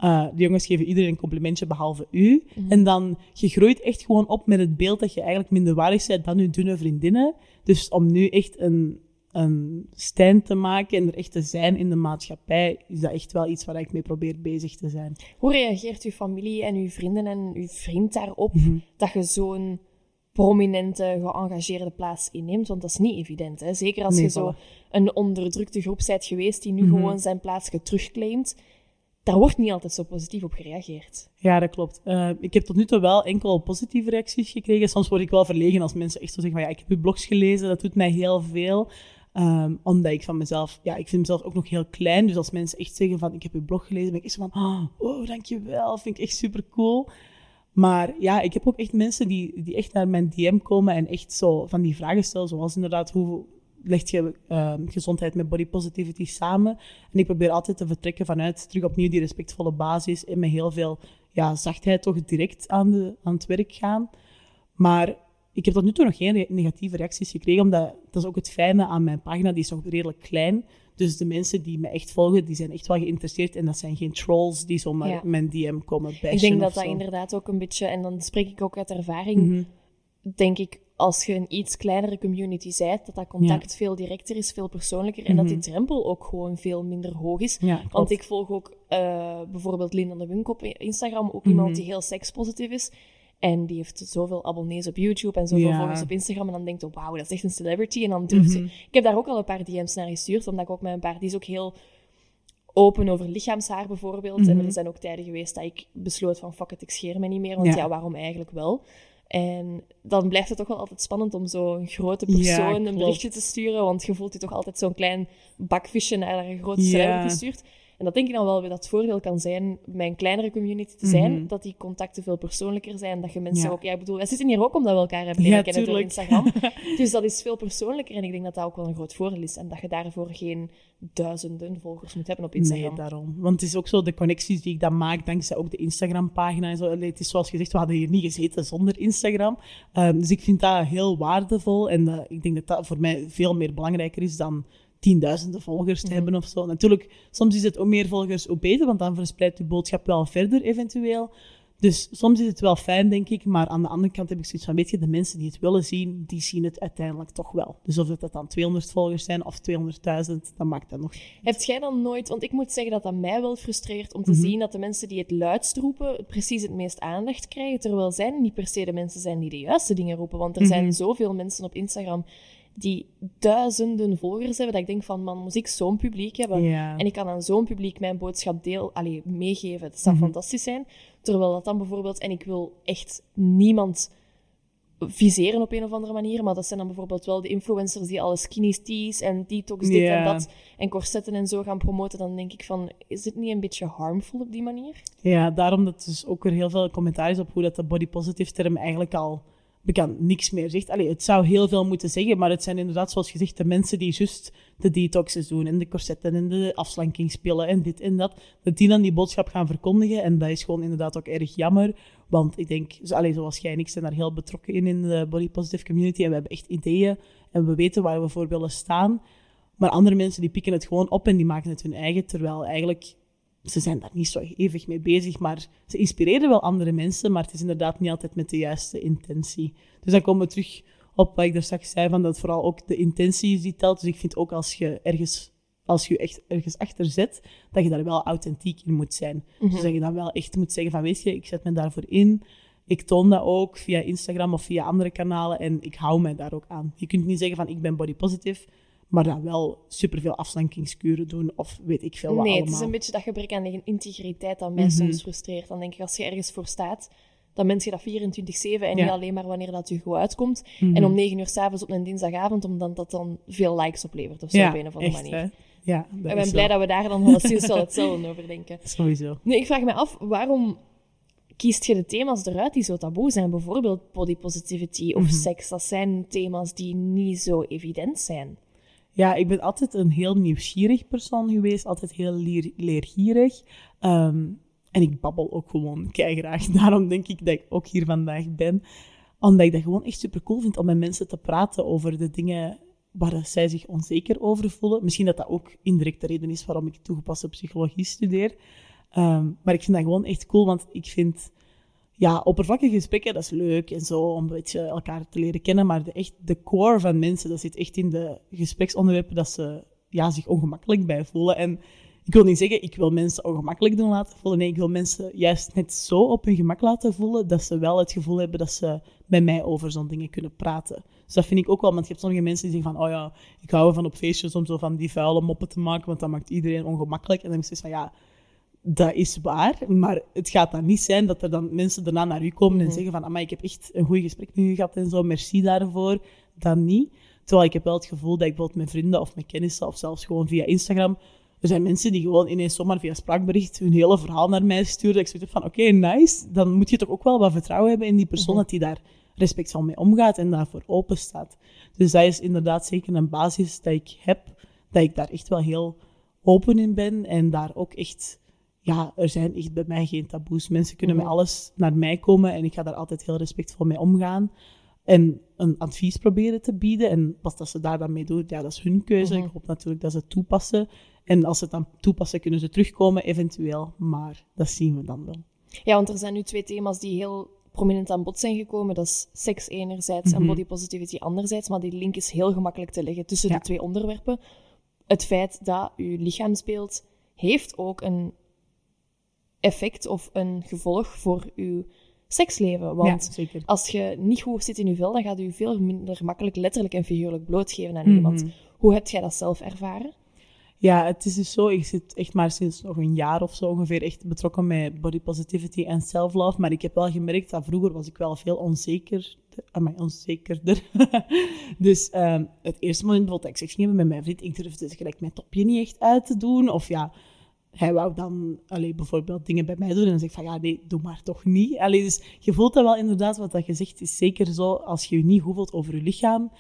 uh, de jongens geven iedereen een complimentje behalve u. Mhm. En dan, je groeit echt gewoon op met het beeld dat je eigenlijk minder waardig bent dan je dunne vriendinnen. Dus om nu echt een, een stand te maken en er echt te zijn in de maatschappij, is dat echt wel iets waar ik mee probeer bezig te zijn. Hoe reageert uw familie en uw vrienden en uw vriend daarop mhm. dat je zo'n prominente, geëngageerde plaats inneemt? Want dat is niet evident. Hè? Zeker als je zo een onderdrukte groep bent geweest die nu mhm. gewoon zijn plaats terugclaimt daar wordt niet altijd zo positief op gereageerd. Ja, dat klopt. Uh, ik heb tot nu toe wel enkel positieve reacties gekregen. Soms word ik wel verlegen als mensen echt zo zeggen van ja, ik heb uw blogs gelezen, dat doet mij heel veel. Um, omdat ik van mezelf, ja, ik vind mezelf ook nog heel klein. Dus als mensen echt zeggen van ik heb uw blog gelezen, ben ik echt zo van oh, dankjewel, vind ik echt super cool. Maar ja, ik heb ook echt mensen die, die echt naar mijn DM komen en echt zo van die vragen stellen, zoals inderdaad hoe, legt je ehm, gezondheid met body positivity samen. En ik probeer altijd te vertrekken vanuit terug opnieuw die respectvolle basis en met heel veel ja, zachtheid toch direct aan, de, aan het werk gaan. Maar ik heb tot nu toe nog geen negatieve reacties gekregen, omdat dat is ook het fijne aan mijn pagina, die is nog redelijk klein. Dus de mensen die me echt volgen, die zijn echt wel geïnteresseerd. En dat zijn geen trolls die zomaar mijn DM komen bashen Ik denk dat dat inderdaad ook een beetje, en dan spreek ik ook uit ervaring, mhm. denk ik als je een iets kleinere community bent, dat dat contact veel directer is, veel persoonlijker en dat die mhm. drempel ook gewoon veel minder hoog is. Want ik volg ook uh, bijvoorbeeld Linda de Wunk op Instagram, ook iemand mhm. die heel sekspositief is. En die heeft zoveel abonnees op YouTube en zoveel volgers op Instagram. En dan denkt je, wauw, dat is echt een celebrity. En dan durft mm Ik heb daar ook al een paar DM's naar gestuurd, omdat ik ook met een paar... Die is ook heel open over lichaamshaar bijvoorbeeld. En mhm. er zijn ook tijden geweest dat ik besloot van, fuck it, ik scheer me niet meer. Want ja waarom eigenlijk wel? En dan blijft het toch wel altijd spannend om zo'n grote persoon een berichtje te sturen, want je voelt je toch altijd zo'n klein bakvisje naar een grote ja. gestuurd. En dat denk ik dan wel weer dat het voordeel kan zijn, bij een kleinere community te zijn, mhm. dat die contacten veel persoonlijker zijn, dat je mensen ook... Ja, ik bedoel, wij zitten hier ook omdat we elkaar hebben leren kennen door Instagram. dus dat is veel persoonlijker en ik denk dat dat ook wel een groot voordeel is. En dat je daarvoor geen duizenden volgers moet hebben op Instagram. Nee, daarom. Want het is ook zo, de connecties die ik dan maak, dankzij ook de Instagram-pagina en zo. Het is zoals gezegd, we hadden hier niet gezeten zonder Instagram. Um, dus ik vind dat heel waardevol en uh, ik denk dat dat voor mij veel meer belangrijker is dan tienduizenden volgers te mhm. hebben of zo. Natuurlijk, soms is het ook meer volgers hoe beter, want dan verspreidt je boodschap wel verder eventueel. Dus soms is het wel fijn, denk ik, maar aan de andere kant heb ik zoiets van, weet je, de mensen die het willen zien, die zien het uiteindelijk toch wel. Dus of het dan 200 volgers zijn of 200.000, dan maakt dat nog Heb jij dan nooit, want ik moet zeggen dat dat mij wel frustreert om te mhm. zien dat de mensen die het luidst roepen, precies het meest aandacht krijgen, terwijl zij niet per se de mensen zijn die de juiste dingen roepen. Want er zijn mhm. zoveel mensen op Instagram die duizenden volgers hebben, dat ik denk van, man, moet ik zo'n publiek hebben? En ik kan aan zo'n publiek mijn boodschap deel, allee, meegeven. Dat zou mhm. fantastisch zijn. Terwijl dat dan bijvoorbeeld, en ik wil echt niemand viseren op een of andere manier, maar dat zijn dan bijvoorbeeld wel de influencers die alle skinny teas en detox dit en dat en corsetten en zo gaan promoten, dan denk ik van, is dit niet een beetje harmful op die manier? Ja, daarom dat dus ook er heel veel commentaar op hoe dat de body positive term eigenlijk al bekend niks meer zegt. Allee, het zou heel veel moeten zeggen, maar het zijn inderdaad, zoals gezegd, de mensen die juist de detoxes doen en de corsetten en de afslankingspillen en dit en dat, dat die dan die boodschap gaan verkondigen. En dat is gewoon inderdaad ook erg jammer, want ik denk, allee, zoals jij en ik zijn daar heel betrokken in, in de body positive community en we hebben echt ideeën en we weten waar we voor willen staan. Maar andere mensen die pikken het gewoon op en die maken het hun eigen, terwijl eigenlijk ze zijn daar niet zo hevig mee bezig, maar ze inspireren wel andere mensen, maar het is inderdaad niet altijd met de juiste intentie. Dus dan komen we terug op wat ik er straks zei, van dat vooral ook de intentie is die telt. Dus ik vind ook als je ergens, als je echt ergens achter zet, dat je daar wel authentiek in moet zijn. Dus mhm. dat je dan wel echt moet zeggen van, weet je, ik zet me daarvoor in. Ik toon dat ook via Instagram of via andere kanalen en ik hou mij daar ook aan. Je kunt niet zeggen van, ik ben body positive, maar dan wel superveel afslankingskuren doen of weet ik veel wat Nee, het is een beetje dat gebrek aan integriteit dat mij mhm. soms frustreert. Dan denk ik, als je ergens voor staat, dan ben je dat 24-7 en niet alleen maar wanneer dat je goed uitkomt. Mhm. En om 9 uur s'avonds op een dinsdagavond, omdat dat dan veel likes oplevert of zo op een of andere manier. Ja, ik ben blij dat we daar dan wel wel hetzelfde over denken. Sowieso. Nu, ik vraag me af, waarom kiest je de thema's eruit die zo taboe zijn? Bijvoorbeeld body positivity of mhm. seks. Dat zijn thema's die niet zo evident zijn. Ja, ik ben altijd een heel nieuwsgierig persoon geweest. Altijd heel leer, leergierig. Ehm, en ik babbel ook gewoon graag. Daarom denk ik dat ik ook hier vandaag ben. Omdat ik dat gewoon echt super cool vind om met mensen te praten over de dingen waar zij zich onzeker over voelen. Misschien dat dat ook indirect de reden is waarom ik toegepaste psychologie studeer. Ehm, maar ik vind dat gewoon echt cool, want ik vind ja, oppervlakkige gesprekken, dat is leuk en zo, om een beetje elkaar te leren kennen. Maar de, echt, de core van mensen, dat zit echt in de gespreksonderwerpen dat ze ja, zich ongemakkelijk bij voelen. En ik wil niet zeggen, ik wil mensen ongemakkelijk doen laten voelen. Nee, ik wil mensen juist net zo op hun gemak laten voelen, dat ze wel het gevoel hebben dat ze bij mij over zo'n dingen kunnen praten. Dus dat vind ik ook wel, want je hebt sommige mensen die zeggen van, oh ja, ik hou van op feestjes om zo van die vuile moppen te maken, want dat maakt iedereen ongemakkelijk. En dan is het van, ja, dat is waar, maar het gaat dan niet zijn dat er dan mensen daarna naar u komen en mhm. zeggen van, maar ik heb echt een goed gesprek met u gehad en zo, merci daarvoor. Dan niet. Terwijl ik heb wel het gevoel dat ik bijvoorbeeld met vrienden of met kennissen of zelfs gewoon via Instagram, er zijn mensen die gewoon ineens zomaar via spraakbericht hun hele verhaal naar mij sturen. Ik zeg van, oké, nice. Dan moet je toch ook wel wat vertrouwen hebben in die persoon, mhm. dat die daar respectvol mee omgaat en daarvoor open staat. Dus dat is inderdaad zeker een basis dat ik heb, dat ik daar echt wel heel open in ben en daar ook echt ja, er zijn echt bij mij geen taboes. Mensen kunnen met mhm. alles naar mij komen en ik ga daar altijd heel respectvol mee omgaan. En een advies proberen te bieden. En wat dat ze daar dan mee doen, ja, dat is hun keuze. Mhm. Ik hoop natuurlijk dat ze het toepassen. En als ze het dan toepassen, kunnen ze terugkomen, eventueel. Maar dat zien we dan wel. Ja, want er zijn nu twee thema's die heel prominent aan bod zijn gekomen. Dat is seks enerzijds en mhm. body positivity anderzijds. Maar die link is heel gemakkelijk te leggen tussen de twee onderwerpen. Het feit dat uw lichaamsbeeld heeft ook een effect of een gevolg voor uw seksleven. Want als je niet goed zit in je vel, dan gaat u veel minder gemakkelijk letterlijk en figuurlijk blootgeven aan iemand. Mhm. Hoe heb jij dat zelf ervaren? Ja, het is dus zo. Ik zit echt maar sinds nog een jaar of zo ongeveer echt betrokken met body positivity en self-love. Maar ik heb wel gemerkt dat vroeger was ik wel veel onzeker, maar onzekerder. dus um, het eerste moment dat ik seks ging met mijn vriend, ik durfde gelijk mijn topje niet echt uit te doen. Of ja, hij wou dan allee, bijvoorbeeld dingen bij mij doen en dan zeg ik van ja, nee, doe maar toch niet. Allee, dus je voelt dat wel inderdaad, wat dat je zegt is zeker zo, als je je niet goed voelt over je lichaam,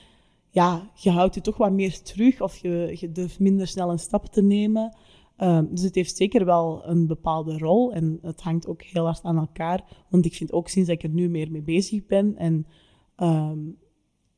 ja, je houdt je toch wat meer terug of je, je durft minder snel een stap te nemen. Um, dus het heeft zeker wel een bepaalde rol en het hangt ook heel hard aan elkaar. Want ik vind ook sinds dat ik er nu meer mee bezig ben en um,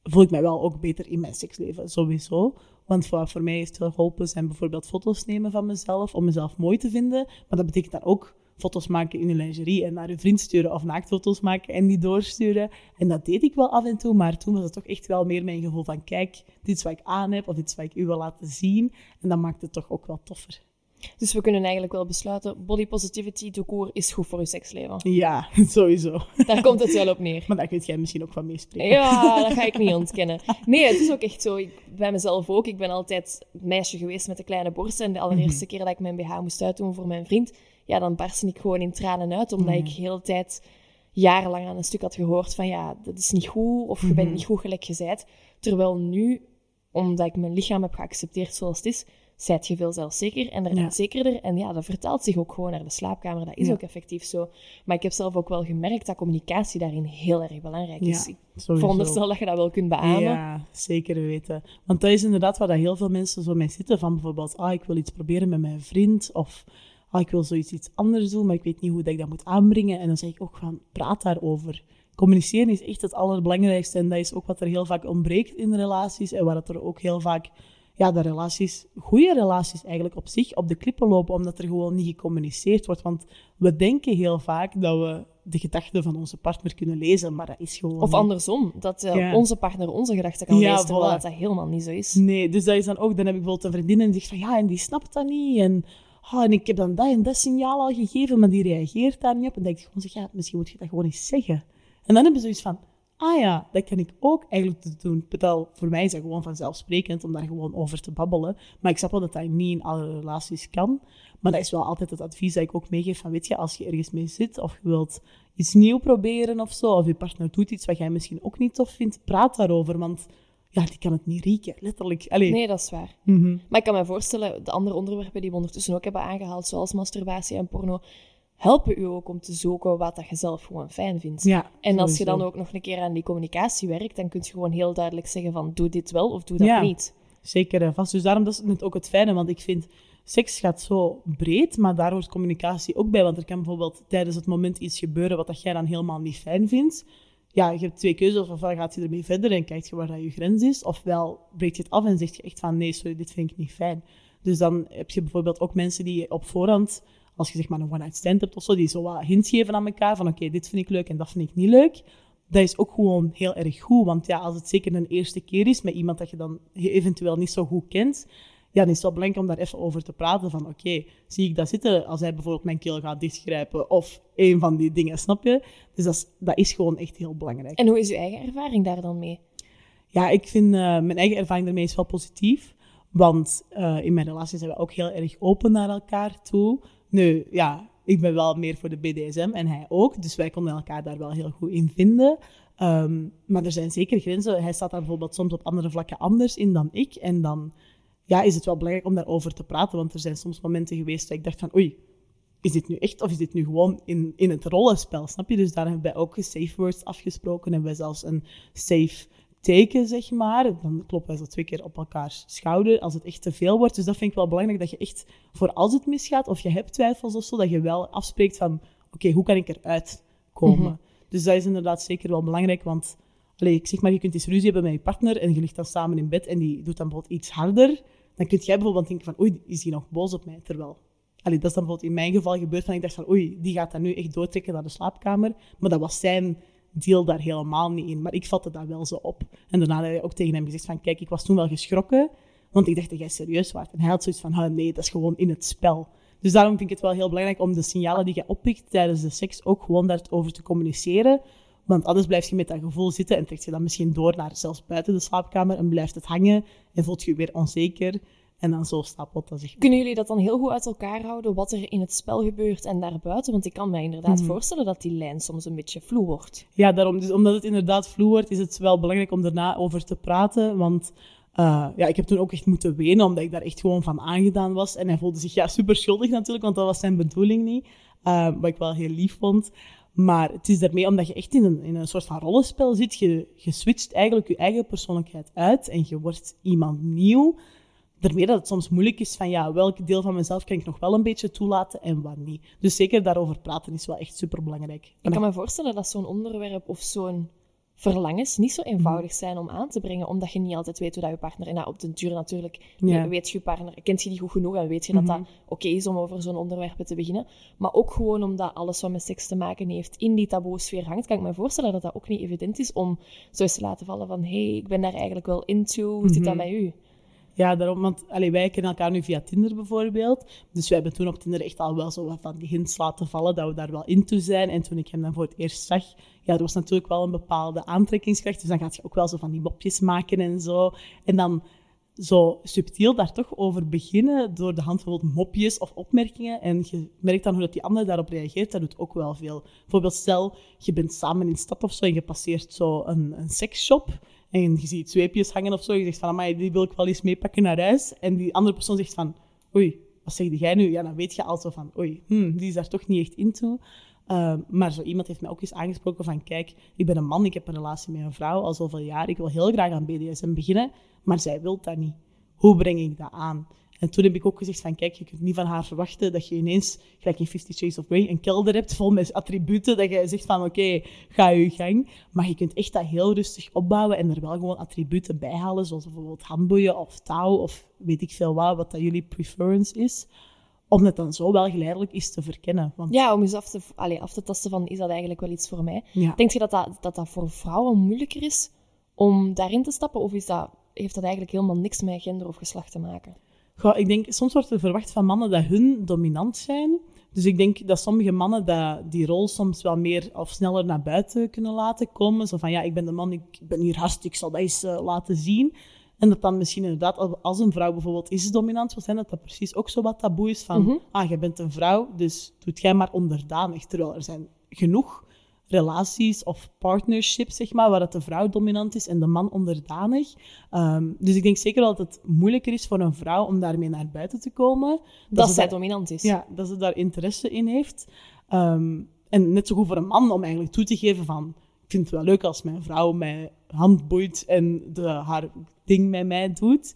voel ik mij wel ook beter in mijn seksleven, sowieso. Want voor, voor mij is het geholpen zijn bijvoorbeeld foto's nemen van mezelf, om mezelf mooi te vinden. Maar dat betekent dan ook foto's maken in de lingerie en naar een vriend sturen of naaktfoto's maken en die doorsturen. En dat deed ik wel af en toe, maar toen was het toch echt wel meer mijn gevoel van kijk, dit is wat ik aan heb of dit is wat ik u wil laten zien. En dat maakt het toch ook wel toffer. Dus we kunnen eigenlijk wel besluiten, body positivity core is goed voor je seksleven. Ja, sowieso. Daar komt het wel op neer. Maar daar kun jij misschien ook van meespreken. Ja, dat ga ik niet ontkennen. Nee, het is ook echt zo. Ik, bij mezelf ook. Ik ben altijd meisje geweest met de kleine borsten. En de allereerste mhm. keer dat ik mijn BH moest uitdoen voor mijn vriend, ja, dan barstte ik gewoon in tranen uit. Omdat ik heel de tijd jarenlang aan een stuk had gehoord van ja, dat is niet goed of je bent mhm. niet goed gelijk gezegd. Terwijl nu, omdat ik mijn lichaam heb geaccepteerd zoals het is, zijt je veel zelfzeker en er ja. zekerder. En ja, dat vertaalt zich ook gewoon naar de slaapkamer. Dat is ook effectief zo. Maar ik heb zelf ook wel gemerkt dat communicatie daarin heel erg belangrijk is. Ja, ik veronderstel dat je dat wel kunt beamen. Ja, zeker weten. Want dat is inderdaad waar dat heel veel mensen zo mee zitten. Van bijvoorbeeld, ah, ik wil iets proberen met mijn vriend. Of ah, ik wil zoiets iets anders doen, maar ik weet niet hoe dat ik dat moet aanbrengen. En dan zeg ik ook van, praat daarover. Communiceren is echt het allerbelangrijkste. En dat is ook wat er heel vaak ontbreekt in relaties. En waar het er ook heel vaak ja, de relaties, goede relaties eigenlijk op zich, op de klippen lopen, omdat er gewoon niet gecommuniceerd wordt. Want we denken heel vaak dat we de gedachten van onze partner kunnen lezen, maar dat is gewoon... Of andersom, dat uh, onze partner onze gedachten kan lezen, terwijl dat, dat helemaal niet zo is. Nee, dus dat is dan ook... Dan heb ik bijvoorbeeld een vriendin en die zegt van, ja, en die snapt dat niet, en... Oh, en ik heb dan dat en dat signaal al gegeven, maar die reageert daar niet op. En dan denk ik gewoon, zeg, ja, misschien moet je dat gewoon eens zeggen. En dan hebben ze zoiets van, ah ja, dat kan ik ook eigenlijk doen. Betal, voor mij is dat gewoon vanzelfsprekend om daar gewoon over te babbelen. Maar ik snap wel dat dat niet in alle relaties kan. Maar dat is wel altijd het advies dat ik ook meegeef van, weet je, als je ergens mee zit of je wilt iets nieuw proberen of zo, of je partner doet iets wat jij misschien ook niet tof vindt, praat daarover, want ja, die kan het niet rieken, letterlijk. Allee. Nee, dat is waar. Mhm. Maar ik kan me voorstellen, de andere onderwerpen die we ondertussen ook hebben aangehaald, zoals masturbatie en porno, helpen u ook om te zoeken wat dat je zelf gewoon fijn vindt. Ja, en als je dan ook nog een keer aan die communicatie werkt, dan kun je gewoon heel duidelijk zeggen van doe dit wel of doe dat ja, niet. Zeker en vast. Dus daarom dat is het ook het fijne, want ik vind seks gaat zo breed, maar daar hoort communicatie ook bij. Want er kan bijvoorbeeld tijdens het moment iets gebeuren wat dat jij dan helemaal niet fijn vindt. Ja, je hebt twee keuzes. Ofwel gaat je ermee verder en kijkt je waar dat je grens is. Ofwel breekt je het af en zegt je echt van nee, sorry, dit vind ik niet fijn. Dus dan heb je bijvoorbeeld ook mensen die op voorhand als je zeg maar een one-night stand hebt of zo, die zo wat hints geven aan elkaar van oké, dit vind ik leuk en dat vind ik niet leuk. Dat is ook gewoon heel erg goed, want ja, als het zeker een eerste keer is met iemand dat je dan eventueel niet zo goed kent, ja, dan is het wel belangrijk om daar even over te praten van oké, zie ik dat zitten als hij bijvoorbeeld mijn keel gaat dichtgrijpen of een van die dingen, snap je? Dus dat is, dat is gewoon echt heel belangrijk. En hoe is uw eigen ervaring daar dan mee? Ja, ik vind uh, mijn eigen ervaring daarmee is wel positief. Want uh, in mijn relatie zijn we ook heel erg open naar elkaar toe. Nu, ja, ik ben wel meer voor de BDSM en hij ook. Dus wij konden elkaar daar wel heel goed in vinden. Um, maar er zijn zeker grenzen. Hij staat daar bijvoorbeeld soms op andere vlakken anders in dan ik. En dan ja, is het wel belangrijk om daarover te praten. Want er zijn soms momenten geweest dat ik dacht van... Oei, is dit nu echt of is dit nu gewoon in, in het rollenspel? Snap je? Dus daar hebben wij ook safe words afgesproken. En wij zelfs een safe teken, zeg maar. Dan kloppen wij zo twee keer op elkaars schouder als het echt te veel wordt. Dus dat vind ik wel belangrijk, dat je echt, voor als het misgaat of je hebt twijfels of zo, dat je wel afspreekt van, oké, hoe kan ik eruit komen? Mhm. Dus dat is inderdaad zeker wel belangrijk, want allez, ik zeg maar, je kunt eens ruzie hebben met je partner en je ligt dan samen in bed en die doet dan bijvoorbeeld iets harder. Dan kun jij bijvoorbeeld denken van, oei, is die nog boos op mij? Terwijl, allee, dat is dan bijvoorbeeld in mijn geval gebeurd van, ik dacht van, oei, die gaat dan nu echt doortrekken naar de slaapkamer. Maar dat was zijn deel daar helemaal niet in. Maar ik vatte dat wel zo op. En daarna had hij ook tegen hem gezegd van, kijk, ik was toen wel geschrokken, want ik dacht dat jij serieus was. En hij had zoiets van, nee, dat is gewoon in het spel. Dus daarom vind ik het wel heel belangrijk om de signalen die je oppikt tijdens de seks ook gewoon daarover te communiceren. Want anders blijf je met dat gevoel zitten en trekt je dan misschien door naar zelfs buiten de slaapkamer en blijft het hangen en voelt je weer onzeker. En dan zo stapelt dat zich. Kunnen jullie dat dan heel goed uit elkaar houden, wat er in het spel gebeurt en daarbuiten? Want ik kan me inderdaad mhm. voorstellen dat die lijn soms een beetje vloe wordt. Ja, daarom. Dus omdat het inderdaad vloe wordt, is het wel belangrijk om daarna over te praten. Want uh, ja, ik heb toen ook echt moeten wenen, omdat ik daar echt gewoon van aangedaan was. En hij voelde zich ja, super schuldig natuurlijk, want dat was zijn bedoeling niet. Uh, wat ik wel heel lief vond. Maar het is daarmee omdat je echt in een, in een soort van rollenspel zit. Je, je switcht eigenlijk je eigen persoonlijkheid uit en je wordt iemand nieuw daarmee dat het soms moeilijk is van ja, welk deel van mezelf kan ik nog wel een beetje toelaten en wat niet. Dus zeker daarover praten is wel echt super belangrijk. Ik kan me voorstellen dat zo'n onderwerp of zo'n verlangens niet zo eenvoudig zijn om aan te brengen, omdat je niet altijd weet hoe dat je partner... En nou, op den duur natuurlijk, ja. weet je je partner, kent je die goed genoeg en weet je dat dat mhm. oké is om over zo'n onderwerp te beginnen. Maar ook gewoon omdat alles wat met seks te maken heeft in die taboe-sfeer hangt, kan ik me voorstellen dat dat ook niet evident is om zo eens te laten vallen van hé, hey, ik ben daar eigenlijk wel into, hoe zit dat bij mhm. u? Ja, daarom, want allee, wij kennen elkaar nu via Tinder bijvoorbeeld. Dus wij hebben toen op Tinder echt al wel zo wat van die hints laten vallen dat we daar wel into zijn. En toen ik hem dan voor het eerst zag, ja, er was natuurlijk wel een bepaalde aantrekkingskracht. Dus dan gaat je ook wel zo van die mopjes maken en zo. En dan zo subtiel daar toch over beginnen door de hand van mopjes of opmerkingen. En je merkt dan hoe dat die ander daarop reageert. Dat doet ook wel veel. Bijvoorbeeld stel, je bent samen in de stad of zo en je passeert zo een, een seksshop. En je ziet zweepjes hangen of zo. Je zegt van, amai, die wil ik wel eens meepakken naar huis. En die andere persoon zegt van, oei, wat zeg jij nu? Ja, dan weet je al van, oei, hmm, die is daar toch niet echt into. Uh, maar zo iemand heeft mij ook eens aangesproken van, kijk, ik ben een man, ik heb een relatie met een vrouw al zoveel jaar. Ik wil heel graag aan BDSM beginnen, maar zij wil dat niet. Hoe breng ik dat aan? En toen heb ik ook gezegd van, kijk, je kunt niet van haar verwachten dat je ineens, gelijk in Fifty Shades of Grey, een kelder hebt vol met attributen, dat je zegt van, oké, ga je gang. Maar je kunt echt dat heel rustig opbouwen en er wel gewoon attributen bij halen, zoals bijvoorbeeld handboeien of touw of weet ik veel wat, wat dat jullie preference is om het dan zo wel geleidelijk is te verkennen. Want... Ja, om eens af te, allez, af te tasten van, is dat eigenlijk wel iets voor mij? Denk je dat dat, dat dat voor vrouwen moeilijker is om daarin te stappen? Of is dat, heeft dat eigenlijk helemaal niks met gender of geslacht te maken? Goh, ik denk, soms wordt er verwacht van mannen dat hun dominant zijn. Dus ik denk dat sommige mannen dat die rol soms wel meer of sneller naar buiten kunnen laten komen. Zo van, ja, ik ben de man, ik ben hier hartstikke, ik zal dat eens uh, laten zien. En dat dan misschien inderdaad, als een vrouw bijvoorbeeld is dominant wil zijn, dat dat precies ook zo wat taboe is van, mm ah, je bent een vrouw, dus doet jij maar onderdanig. Terwijl er zijn genoeg relaties of partnerships, zeg maar, waar dat de vrouw dominant is en de man onderdanig. Um, dus ik denk zeker dat het moeilijker is voor een vrouw om daarmee naar buiten te komen. Dat, zij dominant is. Ja, dat ze daar interesse in heeft. Um, en net zo goed voor een man om eigenlijk toe te geven van, ik vind het wel leuk als mijn vrouw mij handboeit en de, haar ding met mij doet.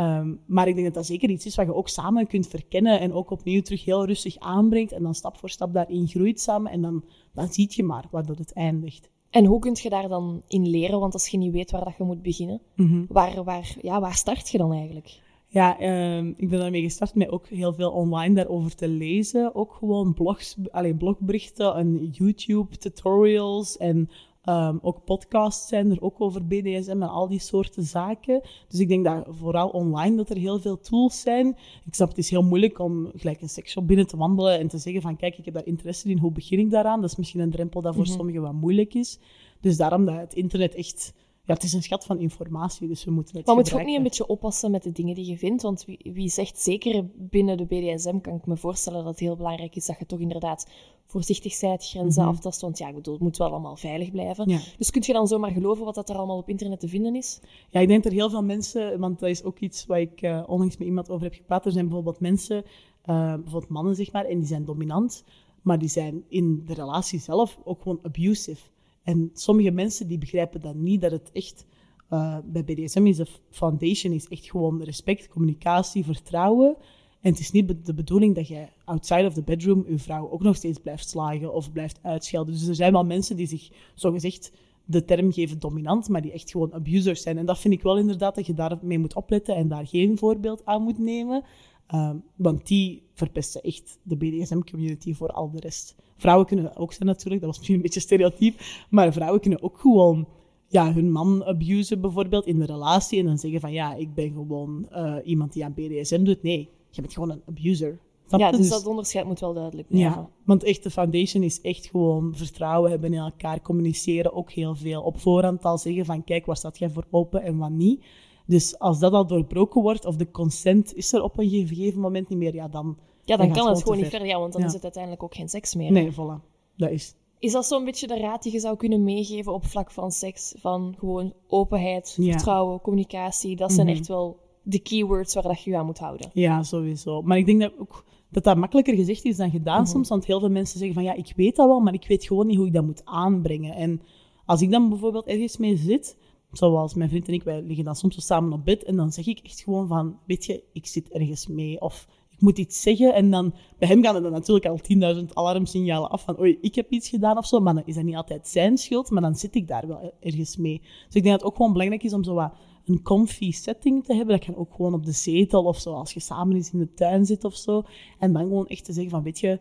Um, maar ik denk dat dat zeker iets is wat je ook samen kunt verkennen en ook opnieuw terug heel rustig aanbrengt en dan stap voor stap daarin groeit samen en dan, dan zie je maar waar dat het eindigt. En hoe kun je daar dan in leren? Want als je niet weet waar dat je moet beginnen, mm waar, waar, ja, waar start je dan eigenlijk? Ja, um, ik ben daarmee gestart met ook heel veel online daarover te lezen. Ook gewoon blogs, alleen blogberichten en YouTube-tutorials en Um, ook podcasts zijn er ook over BDSM en al die soorten zaken. Dus ik denk dat vooral online dat er heel veel tools zijn. Ik snap, het is heel moeilijk om gelijk een seksshop binnen te wandelen en te zeggen van kijk, ik heb daar interesse in, hoe begin ik daaraan? Dat is misschien een drempel dat voor mhm. sommigen wat moeilijk is. Dus daarom dat het internet echt ja, het is een schat van informatie, dus we moeten het Maar moet je ook niet een beetje oppassen met de dingen die je vindt? Want wie, wie, zegt, zeker binnen de BDSM kan ik me voorstellen dat het heel belangrijk is dat je toch inderdaad voorzichtig bent, grenzen mm aftast. Want ja, ik bedoel, het moet wel allemaal veilig blijven. Dus kun je dan zomaar geloven wat dat er allemaal op internet te vinden is? Ja, ik denk dat er heel veel mensen, want dat is ook iets waar ik uh, onlangs met iemand over heb gepraat. Er zijn bijvoorbeeld mensen, uh, bijvoorbeeld mannen zeg maar, en die zijn dominant, maar die zijn in de relatie zelf ook gewoon abusive. En sommige mensen die begrijpen dan niet dat het echt uh, bij BDSM is de foundation is echt gewoon respect, communicatie, vertrouwen. En het is niet de bedoeling dat jij outside of the bedroom je vrouw ook nog steeds blijft slagen of blijft uitschelden. Dus er zijn wel mensen die zich zogezegd de term geven dominant, maar die echt gewoon abusers zijn. En dat vind ik wel inderdaad dat je daarmee moet opletten en daar geen voorbeeld aan moet nemen. Ehm, want die verpesten echt de BDSM-community voor al de rest. Vrouwen kunnen dat ook zijn natuurlijk, dat was misschien een beetje stereotyp, maar vrouwen kunnen ook gewoon ja, hun man abusen bijvoorbeeld in de relatie en dan zeggen van ja, ik ben gewoon uh, iemand die aan BDSM doet. Nee, je bent gewoon een abuser. Ja, dus, dus, dat onderscheid moet wel duidelijk blijven. Ja, want echt de foundation is echt gewoon vertrouwen hebben in elkaar, communiceren ook heel veel. Op voorhand al zeggen van kijk, waar staat jij voor open en wat niet. Dus als dat al doorbroken wordt, of de consent is er op een gegeven moment niet meer, ja, dan... Ja, dan, kan het gewoon niet verder, ja, want dan is het uiteindelijk ook geen seks meer. Nee, voilà. Dat is... Is dat zo'n beetje de raad die je zou kunnen meegeven op vlak van seks? Van gewoon openheid, vertrouwen, communicatie. Dat zijn mhm. echt wel de keywords waar dat je je aan moet houden. Ja, sowieso. Maar ik denk dat ook dat dat makkelijker gezegd is dan gedaan mhm. soms. Want heel veel mensen zeggen van ja, ik weet dat wel, maar ik weet gewoon niet hoe ik dat moet aanbrengen. En als ik dan bijvoorbeeld ergens mee zit, zoals mijn vriend en ik, wij liggen dan soms samen op bed en dan zeg ik echt gewoon van, weet je, ik zit ergens mee of moet iets zeggen en dan, bij hem gaan er natuurlijk al 10.000 alarmsignalen af van, oei, ik heb iets gedaan of zo, maar dan is dat niet altijd zijn schuld, maar dan zit ik daar wel ergens mee. Dus ik denk dat het ook gewoon belangrijk is om zo wat een comfy setting te hebben. Dat kan ook gewoon op de zetel of zo, als je samen eens in de tuin zit of zo. En dan gewoon echt te zeggen van, weet je,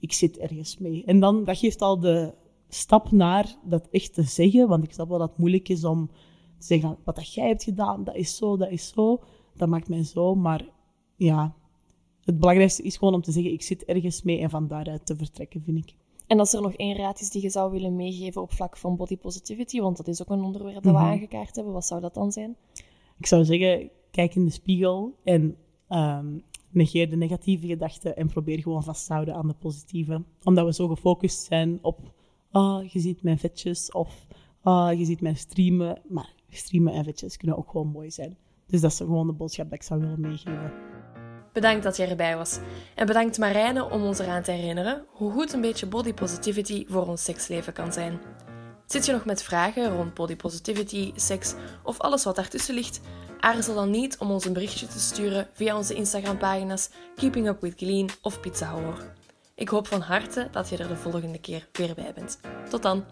ik zit ergens mee. En dan, dat geeft al de stap naar dat echt te zeggen, want ik snap wel dat het moeilijk is om zeggen wat dat jij hebt gedaan, dat is zo, dat is zo. Dat maakt mij zo. Maar ja, het belangrijkste is gewoon om te zeggen, ik zit ergens mee en van daaruit te vertrekken, vind ik. En als er nog één raad is die je zou willen meegeven op vlak van body positivity, want dat is ook een onderwerp dat we mhm. aangekaart hebben, wat zou dat dan zijn? Ik zou zeggen, kijk in de spiegel en um, negeer de negatieve gedachten en probeer gewoon vast te houden aan de positieve. Omdat we zo gefocust zijn op, oh, je ziet mijn vetjes of oh, je ziet mijn streamen. Maar streamen en vetjes kunnen ook gewoon mooi zijn. Dus dat is gewoon de boodschap dat ik zou willen meegeven. Bedankt dat je erbij was. En bedankt Marijne om ons eraan te herinneren hoe goed een beetje body positivity voor ons seksleven kan zijn. Zit je nog met vragen rond body positivity, seks of alles wat daartussen ligt? Aarzel dan niet om ons een berichtje te sturen via onze Instagram-pagina's Keeping Up With Gleen of Pizza Horror. Ik hoop van harte dat je er de volgende keer weer bij bent. Tot dan!